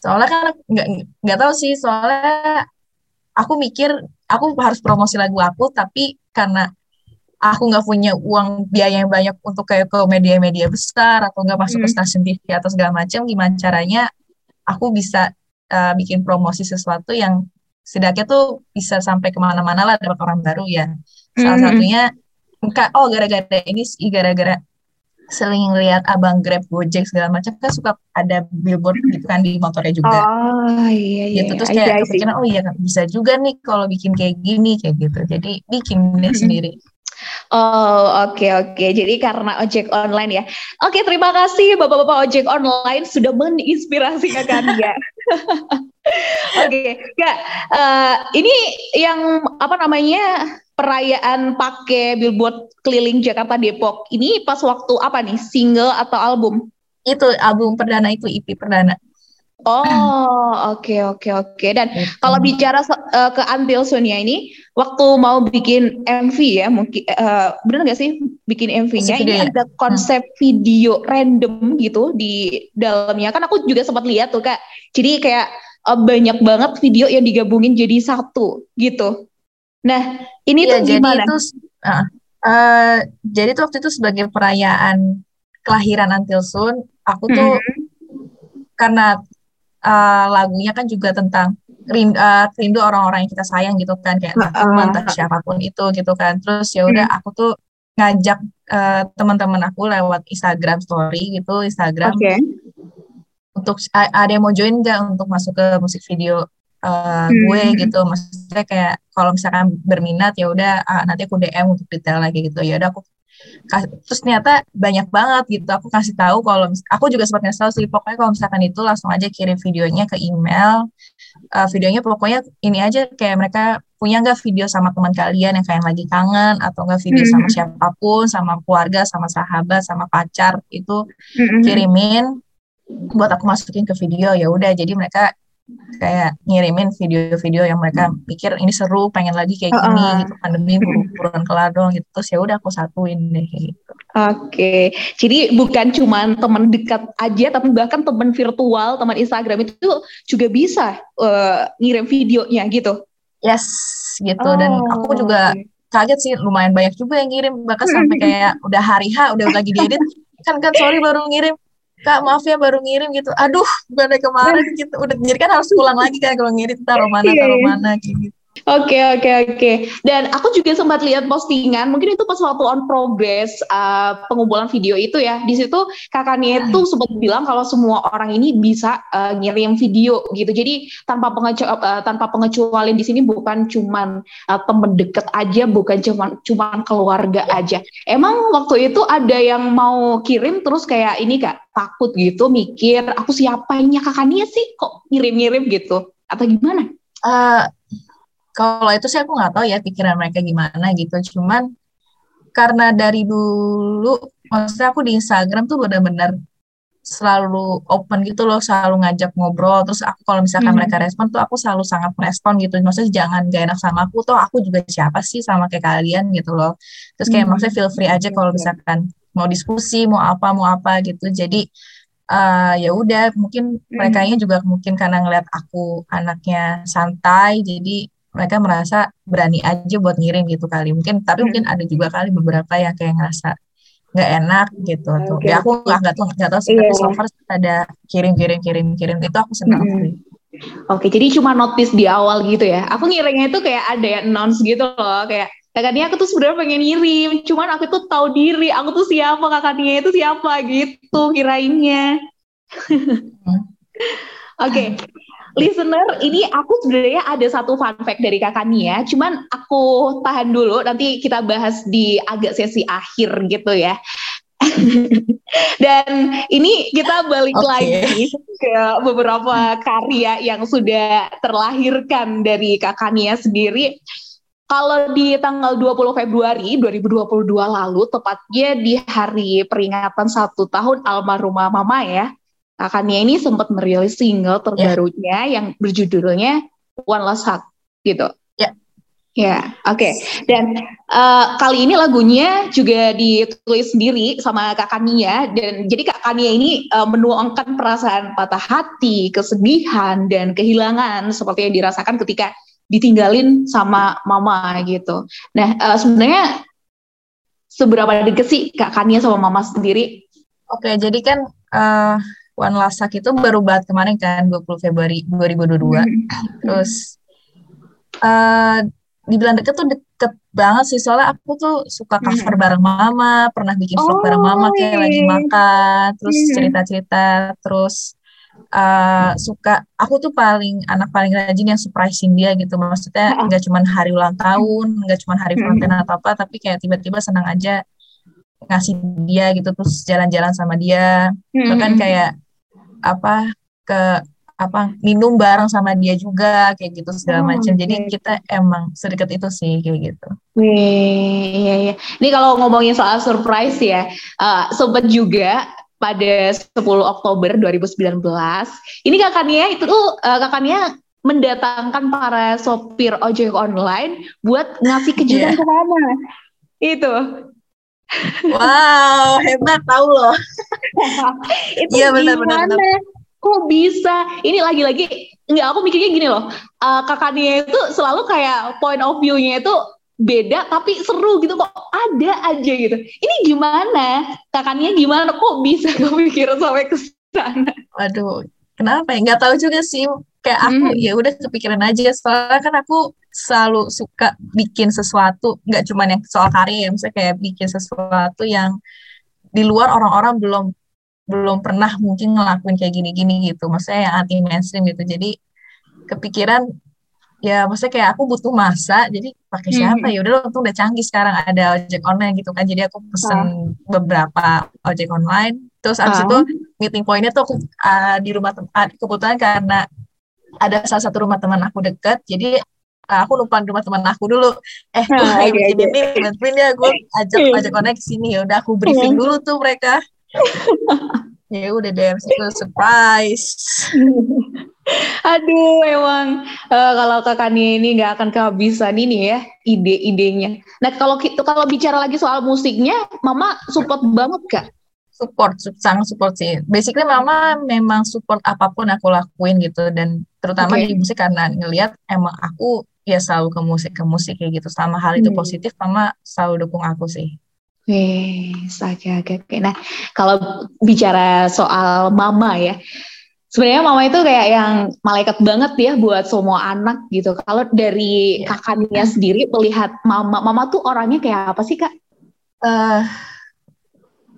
S2: soalnya kan nggak nggak tahu sih soalnya aku mikir aku harus promosi lagu aku tapi karena aku nggak punya uang biaya yang banyak untuk kayak ke media-media besar atau nggak masuk hmm. ke stasiun TV atau segala macam gimana caranya aku bisa uh, bikin promosi sesuatu yang setidaknya tuh bisa sampai ke mana-mana lah dapat orang baru ya salah hmm. satunya enggak oh gara-gara ini gara-gara sering lihat abang Grab, Gojek segala macam kan suka ada billboard gitu kan di motornya juga.
S1: Oh iya iya.
S2: Gitu terus kayak kepikiran oh iya bisa juga nih kalau bikin kayak gini kayak gitu. Jadi bikin deh sendiri.
S1: Oh oke okay, oke. Okay. Jadi karena ojek online ya. Oke okay, terima kasih bapak-bapak ojek online sudah menginspirasi kalian ya. oke, okay. ya uh, ini yang apa namanya perayaan pakai billboard keliling Jakarta Depok ini pas waktu apa nih single atau album?
S2: Itu album perdana itu EP perdana.
S1: Oh oke okay, oke okay, oke okay. dan kalau bicara uh, ke Antil Sonia ini waktu mau bikin MV ya mungkin uh, benar nggak sih bikin MV-nya ini ada konsep hmm. video random gitu di dalamnya kan aku juga sempat lihat tuh kak jadi kayak uh, banyak banget video yang digabungin jadi satu gitu Nah, ini ya, tuh gimana? Jadi itu, uh,
S2: uh, jadi tuh waktu itu sebagai perayaan kelahiran Until Soon, aku tuh hmm. karena uh, lagunya kan juga tentang rindu, uh, rindu orang-orang yang kita sayang gitu kan, kayak uh, teman, entah siapa pun itu gitu kan. Terus ya udah hmm. aku tuh ngajak uh, teman-teman aku lewat Instagram story gitu, Instagram. Okay. Untuk ada yang mau join nggak untuk masuk ke musik video uh, hmm. gue gitu maksudnya kayak kalau misalkan berminat ya udah uh, nanti aku DM untuk detail lagi gitu ya udah aku terus ternyata banyak banget gitu aku kasih tahu kalau aku juga sempat ngasih tahu sih pokoknya kalau misalkan itu langsung aja kirim videonya ke email uh, videonya pokoknya ini aja kayak mereka punya nggak video sama teman kalian yang kayak lagi kangen atau nggak video hmm. sama siapa pun sama keluarga sama sahabat sama pacar itu hmm. kirimin buat aku masukin ke video ya udah jadi mereka kayak ngirimin video-video yang mereka pikir ini seru pengen lagi kayak gini uh -uh. gitu pandemi buruan kelar dong gitu terus ya udah aku satuin deh gitu.
S1: Oke, okay. jadi bukan cuma teman dekat aja, tapi bahkan teman virtual, teman Instagram itu juga bisa uh, ngirim videonya gitu.
S2: Yes, gitu. Oh, Dan aku juga okay. kaget sih, lumayan banyak juga yang ngirim, bahkan sampai kayak udah hari H, udah lagi diedit, kan kan sorry baru ngirim, kak maaf ya baru ngirim gitu. Aduh dari kemarin? Gitu udah jadi kan harus pulang lagi kan kalau ngirim. Taruh mana iya, taruh iya. mana gitu
S1: Oke okay, oke okay, oke. Okay. Dan aku juga sempat lihat postingan, mungkin itu pas waktu on progress uh, pengumpulan video itu ya. Di situ kakaknya itu sempat bilang kalau semua orang ini bisa uh, ngirim video gitu. Jadi tanpa pengecu uh, tanpa pengecualian di sini bukan cuman uh, temen deket aja, bukan cuman cuman keluarga ya. aja. Emang waktu itu ada yang mau kirim terus kayak ini kak takut gitu mikir aku siapanya kakaknya sih kok ngirim-ngirim gitu atau gimana?
S2: Uh, kalau itu sih aku nggak tahu ya pikiran mereka gimana gitu cuman karena dari dulu maksudnya aku di Instagram tuh benar-benar selalu open gitu loh selalu ngajak ngobrol terus aku kalau misalkan hmm. mereka respon tuh aku selalu sangat merespon gitu maksudnya jangan gak enak sama aku tuh aku juga siapa sih sama kayak kalian gitu loh terus kayak hmm. maksudnya feel free aja kalau misalkan mau diskusi mau apa mau apa gitu jadi uh, ya udah mungkin hmm. mereka juga mungkin karena ngeliat aku anaknya santai jadi mereka merasa berani aja buat ngirim gitu kali mungkin tapi hmm. mungkin ada juga kali beberapa yang kayak ngerasa nggak enak gitu okay. tuh ya aku nggak nggak tahu nggak tahu sih yeah. tapi iya. so far ada kirim kirim kirim kirim itu aku senang hmm. sih
S1: Oke, jadi cuma notice di awal gitu ya. Aku ngirimnya itu kayak ada yang announce gitu loh, kayak kakaknya aku tuh sebenarnya pengen ngirim, cuman aku tuh tahu diri, aku tuh siapa kakaknya itu siapa gitu kirainnya. Hmm. Oke, okay listener, ini aku sebenarnya ada satu fun fact dari kakak Nia, cuman aku tahan dulu, nanti kita bahas di agak sesi akhir gitu ya. Dan ini kita balik
S2: Oke.
S1: lagi ke beberapa karya yang sudah terlahirkan dari Kak Kania sendiri. Kalau di tanggal 20 Februari 2022 lalu, tepatnya di hari peringatan satu tahun almarhumah Mama ya, Kak Kania ini sempat merilis single terbarunya yang berjudulnya One Last Hug gitu.
S2: Ya.
S1: Ya, oke. Dan eh, kali ini lagunya juga ditulis sendiri sama Kak Kania dan jadi Kak Kania ini eh, menuangkan perasaan patah hati, kesedihan dan kehilangan seperti yang dirasakan ketika ditinggalin sama mama gitu. Nah, eh, sebenarnya seberapa deket sih Kak Kania sama mama sendiri?
S2: Oke, jadi kan eh One Last Hug itu baru banget kemarin kan 20 Februari 2022. Terus eh dibilang deket tuh deket banget sih soalnya aku tuh suka cover bareng mama, pernah bikin vlog bareng mama kayak lagi
S1: Oh,
S2: makan, terus
S1: Hmm.
S2: cerita-cerita, terus eh suka aku tuh paling anak paling rajin yang surprising dia gitu maksudnya nggak cuman hari ulang tahun, nggak cuman hari
S1: Hmm.
S2: Valentine atau apa, tapi kayak tiba-tiba senang aja ngasih dia gitu terus jalan-jalan sama dia bahkan
S1: Hmm.
S2: kayak apa ke apa minum bareng sama dia juga kayak gitu segala
S1: Oh,
S2: macam jadi
S1: oke.
S2: kita emang sedekat itu sih kayak gitu
S1: Wih, iya, iya. Ini kalau ngomongin soal surprise ya, eh sempat juga pada 10 Oktober 2019, ini kakaknya itu tuh eh, kakaknya mendatangkan para sopir ojek online buat ngasih kejutan
S2: Iya.
S1: ke mama. Itu.
S2: Wow hebat tahu loh
S1: itu
S2: Iya, benar, benar,
S1: gimana? Kok bisa? Ini lagi-lagi nggak aku mikirnya gini loh. eh, kakaknya itu selalu kayak point of view-nya itu beda tapi seru gitu kok ada aja gitu. Ini gimana? Kakaknya gimana kok bisa kepikiran sampai ke sana?
S2: waduh kenapa ya nggak tahu juga sih kayak aku
S1: Hmm.
S2: ya udah kepikiran aja soalnya kan aku selalu suka bikin sesuatu nggak cuman yang soal karya ya misalnya kayak bikin sesuatu yang di luar orang-orang belum belum pernah mungkin ngelakuin kayak gini-gini gitu. Maksudnya yang anti mainstream gitu. Jadi kepikiran ya maksudnya kayak aku butuh masa jadi pakai siapa?
S1: Mhm.
S2: ya udah untung udah canggih sekarang ada ojek online gitu kan. Jadi aku pesen beberapa ojek online. Terus abis
S1: Ah.
S2: itu meeting pointnya tuh aku uh, di rumah tem- ah, kebetulan karena ada salah satu rumah teman aku deket jadi uh, aku lupa di rumah teman aku dulu eh gue
S1: Ah,
S2: bikin
S1: oke.
S2: ini bantuin ya gue ajak
S1: Hmm.
S2: ajak connect sini ya udah aku briefing dulu tuh mereka ya udah deh itu surprise
S1: Aduh, emang eh, kalau kakaknya ini nggak akan kehabisan ini ya ide-idenya. Nah kalau gitu kalau bicara lagi soal musiknya, Mama support banget kak.
S2: support su- sangat support sih basically mama memang support apa pun aku lakuin gitu dan terutama
S1: Oke.
S2: di musik karena ngelihat emang aku ya selalu ke musik ke musik kayak gitu sama hal itu
S1: Hmm.
S2: positif mama selalu dukung aku sih
S1: oke oke oke. Nah, kalau bicara soal mama ya, sebenarnya mama itu kayak yang malaikat banget ya buat semua anak gitu. Kalau dari
S2: Iya.
S1: kakaknya sendiri melihat mama, mama tuh orangnya kayak apa sih kak?
S2: eh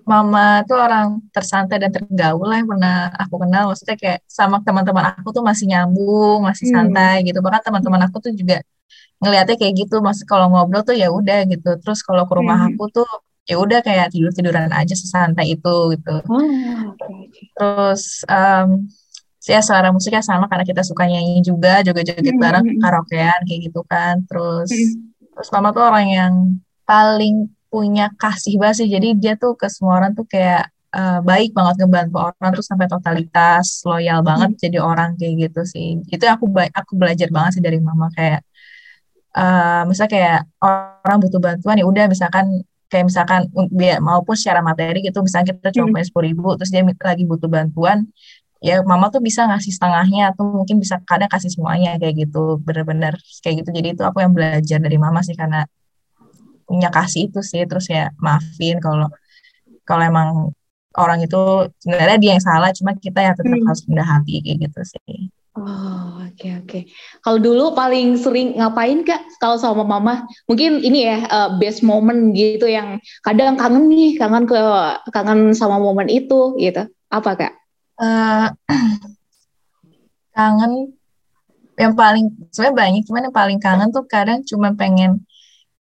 S2: mama tuh orang tersantai dan tergaul lah yang pernah aku kenal maksudnya kayak sama teman-teman aku tuh masih nyambung masih
S1: Hmm.
S2: santai gitu bahkan teman-teman aku tuh juga ngelihatnya kayak gitu maksud kalau ngobrol tuh ya udah gitu terus kalau ke rumah
S1: Hmm.
S2: aku tuh ya udah kayak tidur tiduran aja sesantai itu gitu
S1: Oh.
S2: Terus em ya selera musiknya sama karena kita suka nyanyi juga, joget-joget
S1: Hmm,
S2: bareng,
S1: hmm.
S2: karaokean kayak gitu kan. Terus
S1: Hmm.
S2: terus mama tuh orang yang paling punya kasih banget sih. Jadi dia tuh ke semua orang tuh kayak eh, baik banget ngebantu orang terus sampai totalitas, loyal banget jadi orang kayak gitu sih. Itu aku aku belajar banget sih dari mama kayak eh misalnya kayak orang butuh bantuan ya udah misalkan kayak misalkan biar maupun secara materi gitu misalnya kita cuma
S1: Hmm.
S2: punya sepuluh ribu terus dia lagi butuh bantuan ya mama tuh bisa ngasih setengahnya atau mungkin bisa kadang kasih semuanya kayak gitu bener-bener kayak gitu jadi itu aku yang belajar dari mama sih karena punya kasih itu sih terus ya maafin kalau kalau emang orang itu sebenarnya dia yang salah cuma kita yang tetap
S1: Hmm.
S2: harus rendah hati kayak gitu sih
S1: Oh, oke oke. Kalau dulu paling sering ngapain Kak kalau sama mama? Mungkin ini ya eh, best moment gitu yang kadang kangen nih, kangen ke kangen sama momen itu gitu. Apa Kak?
S2: eh kangen yang paling sebenarnya banyak cuman yang paling kangen tuh kadang cuma pengen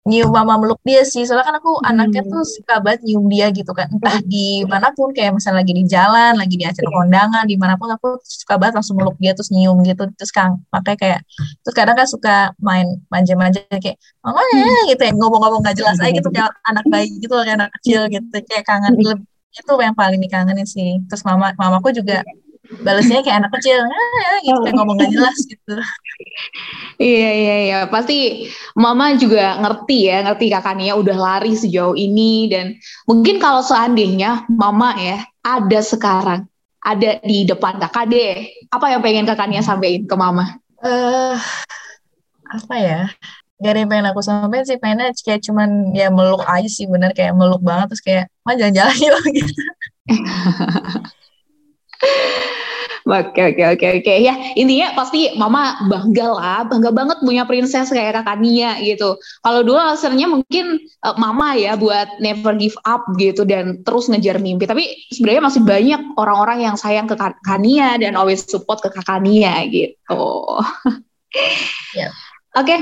S2: nyium mama meluk dia sih. Soalnya kan aku hmm. anaknya tuh suka banget nyium dia gitu kan. Entah di mana pun kayak misalnya lagi di jalan lagi di acara kondangan di mana pun aku suka banget langsung meluk dia terus nyium gitu. Terus kan makanya kayak terus kadang kan suka main manja-manja kayak mama ya hmm. gitu ya. Ngomong-ngomong gak jelas aja gitu kayak anak bayi gitu kayak anak kecil gitu kayak kangen. Itu yang paling dikangenin sih. Terus mama mamaku juga balasnya kayak anak kecil ah, gitu kayak ngomong gak jelas gitu.
S1: Iya iya iya. Pasti mama juga ngerti ya ngerti kakaknya udah lari sejauh ini dan mungkin kalau seandainya mama ya ada sekarang ada di depan kakak deh apa yang pengen kakaknya sampaikan ke mama?
S2: Uh, apa ya? Gak ada yang pengen aku sampaikan sih pengennya kayak cuman ya meluk aja sih bener kayak meluk banget terus kayak mah jalan-jalan yuk gitu
S1: Oke oke oke oke ya intinya pasti mama bangga lah bangga banget punya princess kayak kakak Nia gitu. Kalau dulu alasannya mungkin uh, mama ya buat never give up gitu dan terus ngejar mimpi. Tapi sebenarnya masih banyak orang-orang yang sayang ke kakak Nia dan always support ke kakak Nia gitu. Yeah. Oke, okay.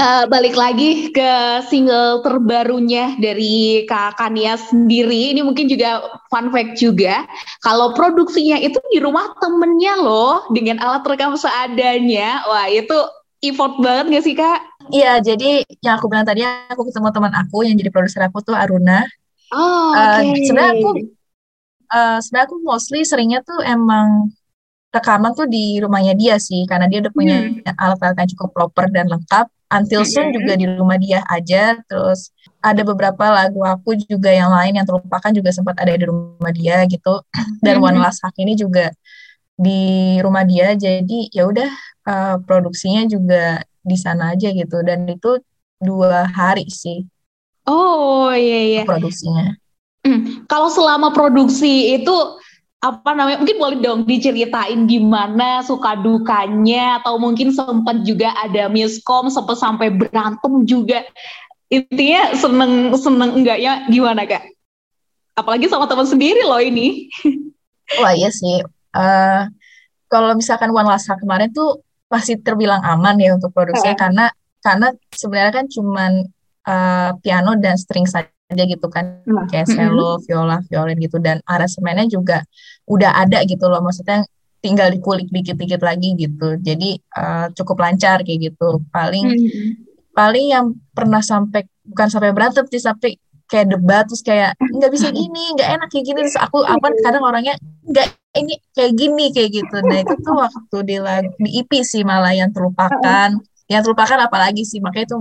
S1: uh, balik lagi ke single terbarunya dari Kak Kania sendiri. Ini mungkin juga fun fact juga. Kalau produksinya itu di rumah temennya loh, dengan alat rekam seadanya. Wah itu effort banget gak sih Kak?
S2: Iya, jadi yang aku bilang tadi, aku ketemu teman aku yang jadi produser aku tuh Aruna.
S1: Oh, okay.
S2: uh, sebenarnya aku, uh, sebenarnya aku mostly seringnya tuh emang rekaman tuh di rumahnya dia sih karena dia udah punya hmm. alat-alat yang cukup proper dan lengkap. Until Soon hmm. juga di rumah dia aja. Terus ada beberapa lagu aku juga yang lain yang terlupakan juga sempat ada di rumah dia gitu. Dan hmm. One Last Hug ini juga di rumah dia. Jadi ya udah uh, produksinya juga di sana aja gitu. Dan itu dua hari sih.
S1: Oh iya iya.
S2: Produksinya.
S1: Hmm. Kalau selama produksi itu apa namanya mungkin boleh dong diceritain gimana suka dukanya atau mungkin sempat juga ada miskom sempat sampai berantem juga. Intinya seneng seneng enggaknya gimana kak? Apalagi sama teman sendiri loh ini.
S2: Wah iya sih. Uh, kalau misalkan One Last kemarin tuh masih terbilang aman ya untuk produksinya karena karena sebenarnya kan cuman uh, piano dan string saja aja gitu kan. Nah. kayak cello, viola, violin gitu. Dan aransemennya juga udah ada gitu loh. Maksudnya tinggal dikulik dikit-dikit lagi gitu. Jadi uh, cukup lancar kayak gitu. Paling hmm. paling yang pernah sampai bukan sampai berantem sih sampai kayak debat terus kayak nggak bisa gini nggak enak kayak gini. Terus aku apa kadang orangnya nggak ini kayak gini kayak gitu. Nah itu tuh waktu di lagu di EP sih malah yang terlupakan. Yang terlupakan apalagi sih. Makanya itu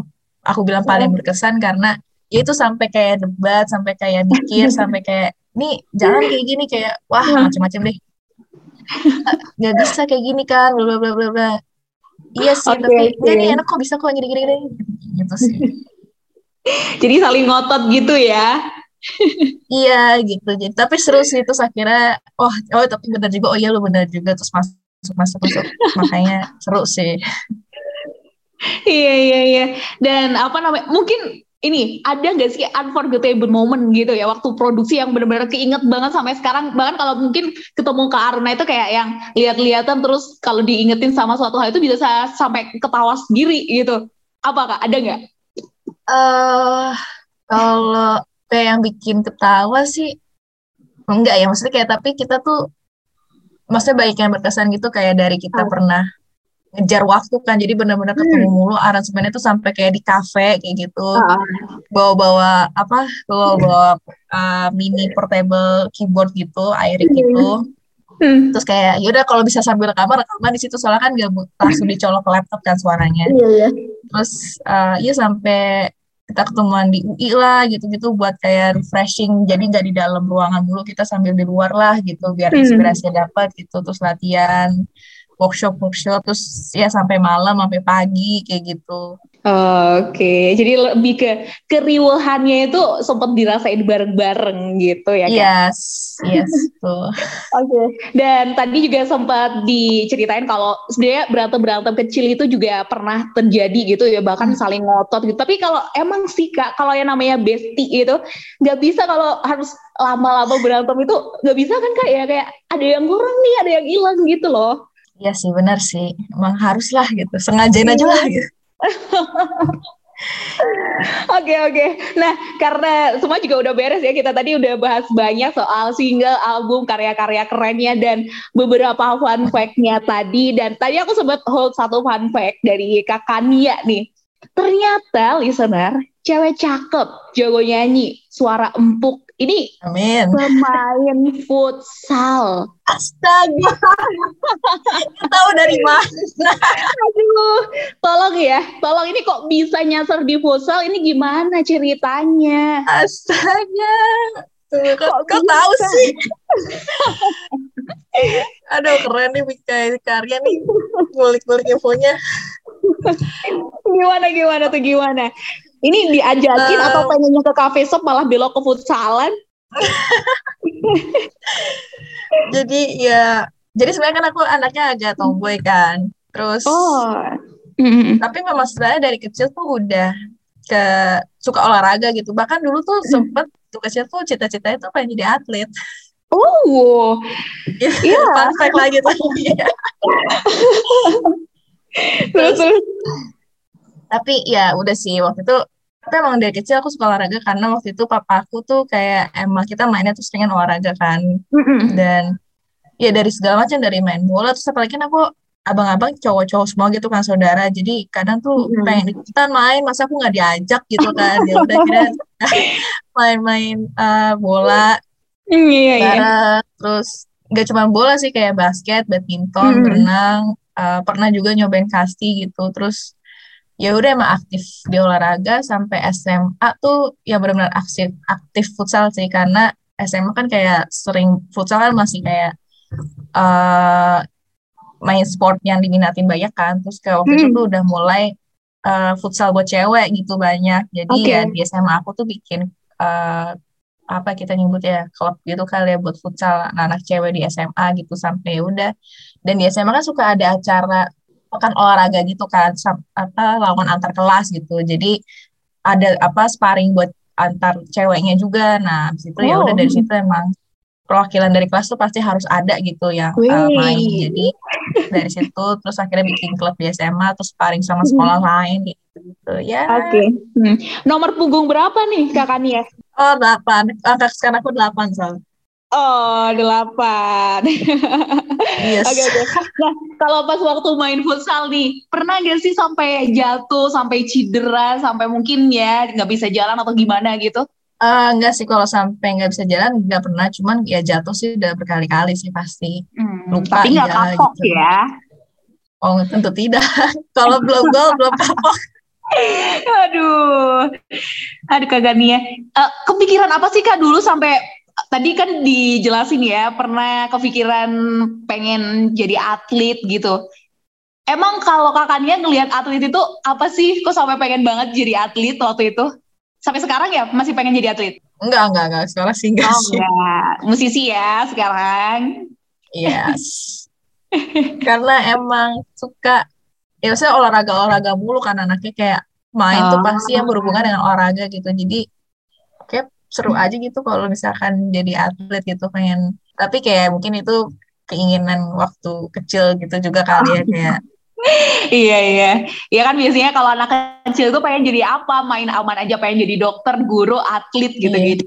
S2: aku bilang paling berkesan karena ya itu sampai kayak debat sampai kayak mikir sampai kayak nih jangan kayak gini kayak wah macam-macam deh. Nggak bisa kayak gini kan bla bla bla bla iya sih okay, tapi okay. ini enak kok bisa kok gini gini gini. Gitu sih.
S1: Jadi saling ngotot gitu ya.
S2: Iya gitu. Jadi tapi seru sih terus akhirnya oh oh tapi benar juga. Oh iya lu benar juga. Terus masuk masuk masuk. Makanya seru sih.
S1: Iya iya iya. Dan apa namanya mungkin ini ada nggak sih unforgettable moment gitu ya? Waktu produksi yang benar-benar keinget banget sampai sekarang. Bahkan kalau mungkin ketemu ke Aruna itu kayak yang lihat-lihatan terus kalau diingetin sama suatu hal itu bisa sampai ketawa sendiri gitu. Apa kak? Ada nggak?
S2: Uh, kalau kayak yang bikin ketawa sih enggak ya. Maksudnya kayak tapi kita tuh maksudnya baik yang berkesan gitu kayak dari kita oh. pernah ngejar waktu kan jadi benar-benar hmm. ketemu mulu aransemennya tuh sampai kayak di kafe kayak gitu bawa-bawa apa bawa-bawa uh, mini portable keyboard gitu airing hmm. gitu hmm. terus kayak yaudah kalau bisa sambil rekaman rekaman di situ soalnya kan gak langsung dicolok ke laptop kan suaranya
S1: iya, iya.
S2: terus uh, ya sampai kita ketemuan di UI lah gitu-gitu buat kayak refreshing jadi nggak di dalam ruangan dulu kita sambil di luar lah gitu biar hmm. inspirasinya dapat gitu terus latihan workshop workshop terus ya sampai malam sampai pagi kayak gitu.
S1: Oke, okay. jadi lebih ke keriuhannya itu sempat dirasain bareng-bareng gitu ya
S2: kan? Yes, yes tuh.
S1: Oke. Okay. Dan tadi juga sempat diceritain kalau sebenarnya berantem-berantem kecil itu juga pernah terjadi gitu ya bahkan hmm. saling ngotot gitu. Tapi kalau emang sih kak, kalau yang namanya bestie itu nggak bisa kalau harus lama-lama berantem itu nggak bisa kan kak ya kayak ada yang kurang nih, ada yang hilang gitu loh.
S2: Iya sih benar sih, emang harus lah gitu, sengajain aja lah gitu.
S1: Oke oke. Nah karena semua juga udah beres ya kita tadi udah bahas banyak soal single, album, karya-karya kerennya dan beberapa fun fact-nya tadi. Dan tadi aku sempat hold satu fun fact dari Kak Kania nih. Ternyata listener, cewek cakep, jago nyanyi, suara empuk. Ini
S2: Amin.
S1: pemain futsal.
S2: Astaga. Tahu dari mana?
S1: Aduh, tolong ya, tolong ini kok bisa nyasar di futsal? Ini gimana ceritanya?
S2: Astaga. Tuh, kok,
S1: Kok
S2: tahu sih? Aduh, keren nih Mika karya nih. Ngulik-ngulik infonya.
S1: Gimana gimana tuh gimana? Ini diajakin
S2: Eh.
S1: atau pengennya ke cafe shop malah belok ke futsalan?
S2: Jadi ya, jadi sebenarnya kan aku anaknya agak tomboy kan. Terus,
S1: Oh.
S2: Tapi memang sebenarnya dari kecil tuh udah ke suka olahraga gitu. Bahkan dulu tuh sempet tuh kecil tuh cita-citanya tuh pengen jadi atlet.
S1: Oh. Iya.
S2: Fun fact lagi tuh. Iya.
S1: Terus terus.
S2: Tapi ya udah sih waktu itu tapi emang dari kecil aku suka olahraga karena waktu itu papa aku tuh kayak emang kita mainnya tuh seringan olahraga kan dan ya dari segala macam dari main bola terus apalagi kan aku abang-abang cowok-cowok semua gitu kan saudara jadi kadang tuh
S1: Mm.
S2: pengen ikutan main masa aku nggak diajak gitu kan ya udah kira main-main eh, bola
S1: Iya iya.
S2: bareng terus nggak cuma bola sih kayak basket badminton
S1: Mm.
S2: berenang eh, pernah juga nyobain kasti gitu terus ya udah emang aktif di olahraga sampai SMA tuh ya benar-benar aktif aktif futsal sih karena SMA kan kayak sering futsal kan masih kayak eh main sport yang diminatin banyak kan terus kayak waktu itu
S1: Hmm.
S2: tuh udah mulai eh, futsal buat cewek gitu banyak jadi
S1: Oke.
S2: ya di SMA aku tuh bikin eh, apa kita nyebut ya klub gitu kali ya buat futsal anak-anak cewek di SMA gitu sampai ya udah dan di SMA kan suka ada acara pekan olahraga gitu kan apa lawan antar kelas gitu. Jadi ada apa sparring buat antar ceweknya juga. Nah habis itu ya udah
S1: Oh.
S2: dari situ emang perwakilan dari kelas tuh pasti harus ada gitu yang uh, main. Jadi dari situ terus akhirnya bikin klub di SMA terus sparring sama sekolah lain gitu. Gitu ya.
S1: Oke. Hmm. Nomor punggung berapa nih Kak Kania?
S2: oh delapan. Angka sekarang aku delapan soal
S1: Oh, delapan.
S2: yes
S1: Oke, oke. Nah, kalau pas waktu main futsal nih, pernah gak sih sampai jatuh, sampai cedera, sampai mungkin ya nggak bisa jalan atau gimana gitu?
S2: Eh, enggak sih kalau sampai nggak bisa jalan nggak pernah cuman ya jatuh sih udah berkali-kali sih pasti
S1: Hmm,
S2: Lupa
S1: tapi nggak kapok
S2: gitu.
S1: ya.
S2: oh tentu tidak kalau belum gol belum kapok
S1: Aduh, aduh kagak nih ya. Eh, kepikiran apa sih kak dulu sampai tadi kan dijelasin ya pernah kepikiran pengen jadi atlet gitu. Emang kalau kakaknya ngelihat atlet itu apa sih? Kok sampai pengen banget jadi atlet waktu itu? Sampai sekarang ya masih pengen jadi atlet?
S2: enggak enggak enggak sekarang sih enggak
S1: Oh
S2: sih
S1: enggak, musisi ya sekarang.
S2: yes karena emang suka ya saya olahraga olahraga mulu kan anaknya kayak main tuh
S1: Oh.
S2: pasti yang berhubungan dengan olahraga gitu jadi kayak seru aja gitu kalau misalkan jadi atlet gitu pengen tapi kayak mungkin itu keinginan waktu kecil gitu juga kali ya kayak
S1: iya iya, iya kan biasanya kalau anak kecil tuh pengen jadi apa? Main aman aja pengen jadi dokter, guru, atlet gitu-gitu.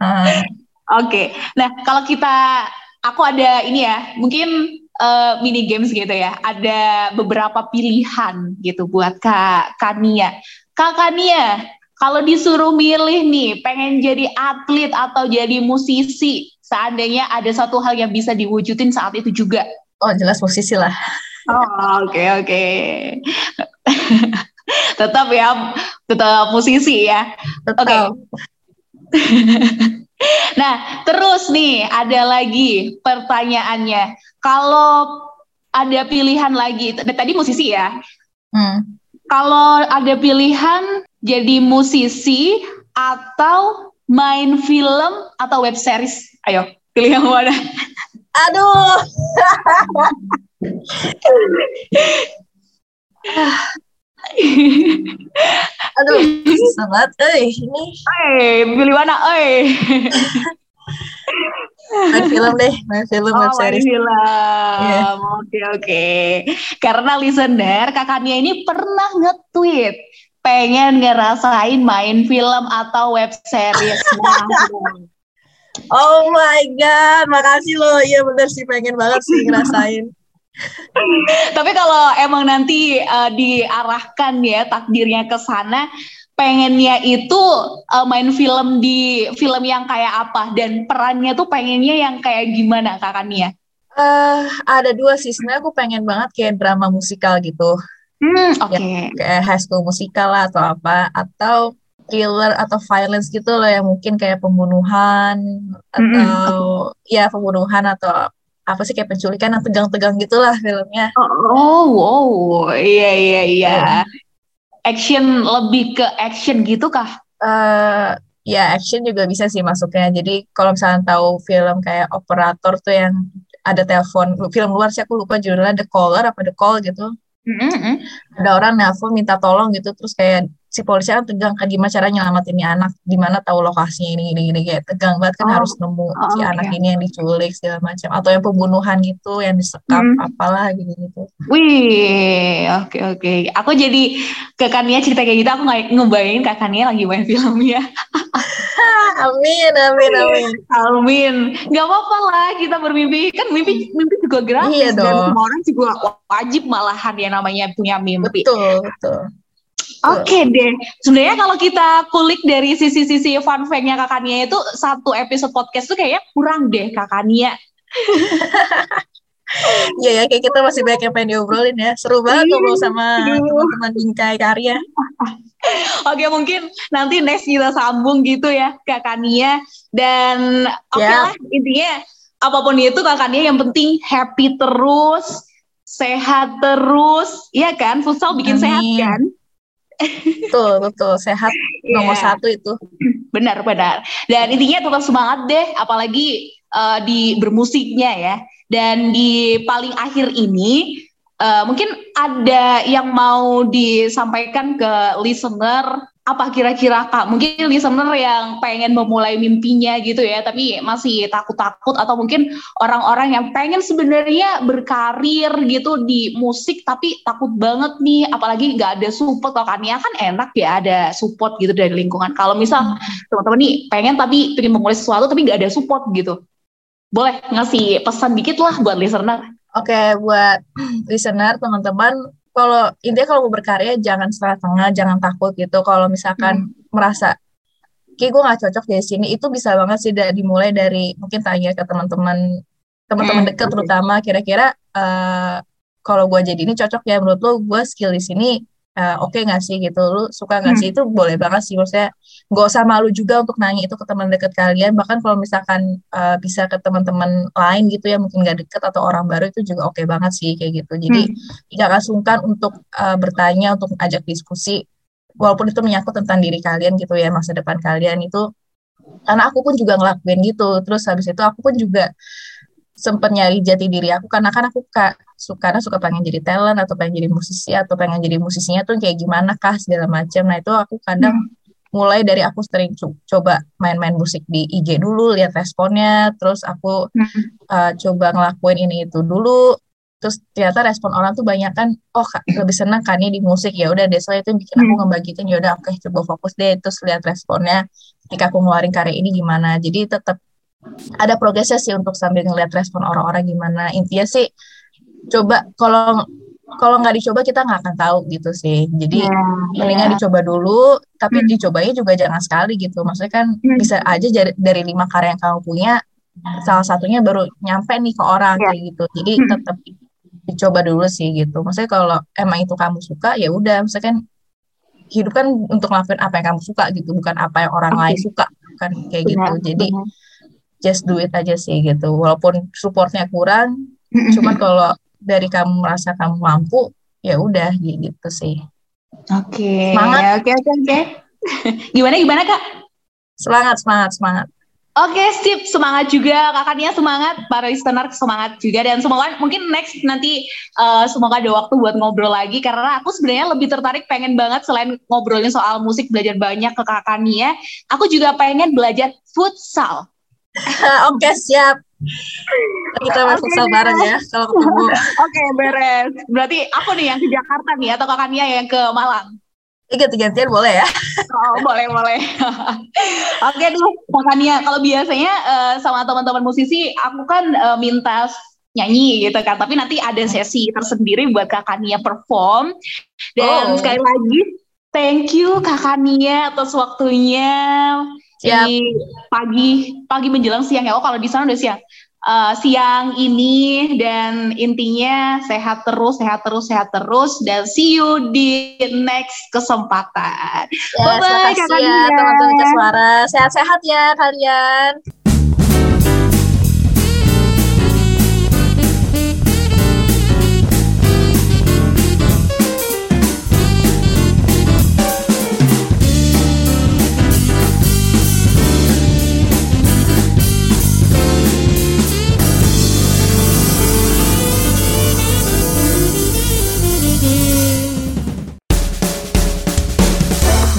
S2: eh,
S1: Oke, nah kalau kita, aku ada ini ya, mungkin eh, mini games gitu ya. Ada beberapa pilihan gitu buat Kak Kania. Kak Kania, kalau disuruh milih nih, pengen jadi atlet atau jadi musisi, seandainya ada satu hal yang bisa diwujudin saat itu juga.
S2: oh jelas posisi lah
S1: Oh, oke oke. tetap ya, tetap musisi ya.
S2: tetap
S1: Nah, terus nih ada lagi pertanyaannya. Kalau ada pilihan lagi, tadi musisi ya.
S2: Hmm.
S1: Kalau ada pilihan jadi musisi atau main film atau web series, ayo pilih yang mana?
S2: aduh aduh susah banget eh ini
S1: Eh, pilih mana? Eh,
S2: main film deh main film web
S1: oh, main
S2: series
S1: film.
S2: Iya.
S1: Oke oke. Karena listener kakaknya ini pernah nge-tweet pengen ngerasain main film atau web series.
S2: oh my god, makasih loh. Iya bener sih pengen banget sih ngerasain.
S1: Tapi kalau emang nanti uh, diarahkan ya takdirnya ke sana, pengennya itu uh, main film di film yang kayak apa dan perannya tuh pengennya yang kayak gimana kakaknya?
S2: Uh, ada dua sih sebenarnya aku pengen banget kayak drama musikal gitu.
S1: Hmm, oke. Okay.
S2: kayak high school musikal lah atau apa atau thriller atau violence gitu loh yang mungkin kayak pembunuhan atau mm-hmm. ya pembunuhan atau apa sih kayak penculikan yang tegang-tegang gitulah filmnya.
S1: Oh, wow, iya iya iya. Action lebih ke action gitu kah?
S2: Uh, ya action juga bisa sih masuknya. Jadi kalau misalnya tahu film kayak operator tuh yang ada telepon film luar sih aku lupa judulnya The Caller apa The Call gitu. Mm-hmm. Ada orang nelfon minta tolong gitu terus kayak si polisi kan tegang kan gimana cara nyelamatin anak di mana tahu lokasinya ini ini ini kayak tegang banget kan oh. harus nemu oh, si okay. anak ini yang diculik segala macam atau yang pembunuhan gitu yang disekap hmm. apalah gitu gitu.
S1: Wih, oke okay, oke. Okay. Aku jadi kakaknya cerita kayak gitu aku nggak ngebayangin kakaknya lagi main filmnya.
S2: amin amin amin.
S1: Amin. Gak apa-apa lah kita bermimpi kan mimpi mimpi juga gratis iya dong. dan semua orang juga wajib malahan ya namanya punya mimpi.
S2: Betul betul.
S1: Oke okay deh. Sebenarnya kalau kita kulik dari sisi-sisi fun fact-nya kakaknya itu satu episode podcast tuh kayaknya kurang deh kakaknya.
S2: Iya ya, kayak kita masih banyak yang pengen diobrolin ya. Seru banget iya, ngobrol sama teman-teman bingkai karya.
S1: Oke, mungkin nanti next kita sambung gitu ya kakaknya. Dan oke okay lah intinya apa pun itu kakaknya yang penting happy terus, sehat terus, iya kan? Futsal bikin Amin. sehat kan?
S2: Betul betul. Sehat yeah. nomor satu itu.
S1: Benar benar. Dan intinya tetap semangat deh apalagi uh, di bermusiknya ya. Dan di paling akhir ini uh, mungkin ada yang mau disampaikan ke listener apa kira-kira kak? Mungkin listener yang pengen memulai mimpinya gitu ya tapi masih takut-takut atau mungkin orang-orang yang pengen sebenarnya berkarir gitu di musik tapi takut banget nih apalagi nggak ada support kalau Kania kan enak ya ada support gitu dari lingkungan. Kalau misal hmm. teman-teman nih pengen tapi pengen memulai sesuatu tapi nggak ada support gitu. Boleh ngasih pesan dikit lah buat listener.
S2: Oke, okay, buat listener, teman-teman, kalau intinya kalau mau berkarya jangan setengah-tengah, jangan takut gitu. Kalau misalkan hmm. merasa kayak gue nggak cocok di sini, itu bisa banget sih dari dimulai dari mungkin tanya ke teman-teman teman-teman hmm. dekat terutama kira-kira uh, kalau gue jadi ini cocok ya menurut lo gue skill di sini uh, oke okay gak sih gitu? Lu suka gak hmm. sih itu boleh banget sih maksudnya gak usah malu juga untuk nanya itu ke teman dekat kalian. Bahkan kalau misalkan uh, bisa ke teman-teman lain gitu ya mungkin gak deket atau orang baru itu juga oke okay banget sih kayak gitu. Jadi hmm. gak sungkan untuk uh, bertanya untuk ajak diskusi. Walaupun itu menyangkut tentang diri kalian gitu ya masa depan kalian itu. Karena aku pun juga ngelakuin gitu. Terus habis itu aku pun juga sempet nyari jati diri aku. Karena kan aku suka suka karena suka pengen jadi talent atau pengen jadi musisi atau pengen jadi musisinya tuh kayak gimana kah segala macam nah itu aku kadang hmm. mulai dari aku sering coba main-main musik di IG dulu lihat responnya terus aku hmm. uh, coba ngelakuin ini itu dulu terus ternyata respon orang tuh banyak kan oh lebih senang kan ini di musik ya udah deh itu bikin aku hmm. ngebagikan ya udah oke okay, coba fokus deh terus lihat responnya ketika aku ngeluarin karya ini gimana jadi tetap ada progresnya sih untuk sambil ngeliat respon orang-orang gimana intinya sih coba kalau kalau nggak dicoba kita nggak akan tahu gitu sih jadi yeah, mendingan yeah. dicoba dulu tapi hmm. dicobanya juga jangan sekali gitu maksudnya kan hmm. bisa aja dari, dari lima karya yang kamu punya salah satunya baru nyampe nih ke orang yeah. kayak gitu jadi hmm. tetap dicoba dulu sih gitu maksudnya kalau emang itu kamu suka ya udah maksudnya kan hidup kan untuk ngelakuin apa yang kamu suka gitu bukan apa yang orang okay. lain suka kan kayak gitu jadi benar just do it aja sih gitu walaupun supportnya kurang cuman kalau dari kamu merasa kamu mampu ya udah gitu sih
S1: oke okay. semangat oke oke oke gimana gimana kak
S2: semangat semangat semangat
S1: Oke, okay, sip. Semangat juga. Kakaknya semangat. Para listener semangat juga. Dan semoga mungkin next nanti uh, semoga ada waktu buat ngobrol lagi. Karena aku sebenarnya lebih tertarik pengen banget selain ngobrolin soal musik, belajar banyak ke kakaknya. Aku juga pengen belajar futsal.
S2: Oke siap. Kita main okay, bareng ya kalau ketemu.
S1: Oke okay, beres. Berarti aku nih yang ke Jakarta nih atau kakaknya yang ke Malang?
S2: Ganti-gantian boleh ya?
S1: Oh, boleh, boleh. Oke deh, makanya kalau biasanya uh, sama teman-teman musisi, aku kan uh, minta nyanyi gitu kan. Tapi nanti ada sesi tersendiri buat Kakak Nia perform. Dan oh. sekali lagi, thank you Kakak Nia atas waktunya. Siap. Di pagi, pagi menjelang siang ya. Oh kalau di sana udah siang uh, siang ini dan intinya sehat terus, sehat terus, sehat terus dan see you di next kesempatan.
S2: Ya, bye bye kakak ya teman-teman suara. Sehat-sehat ya kalian.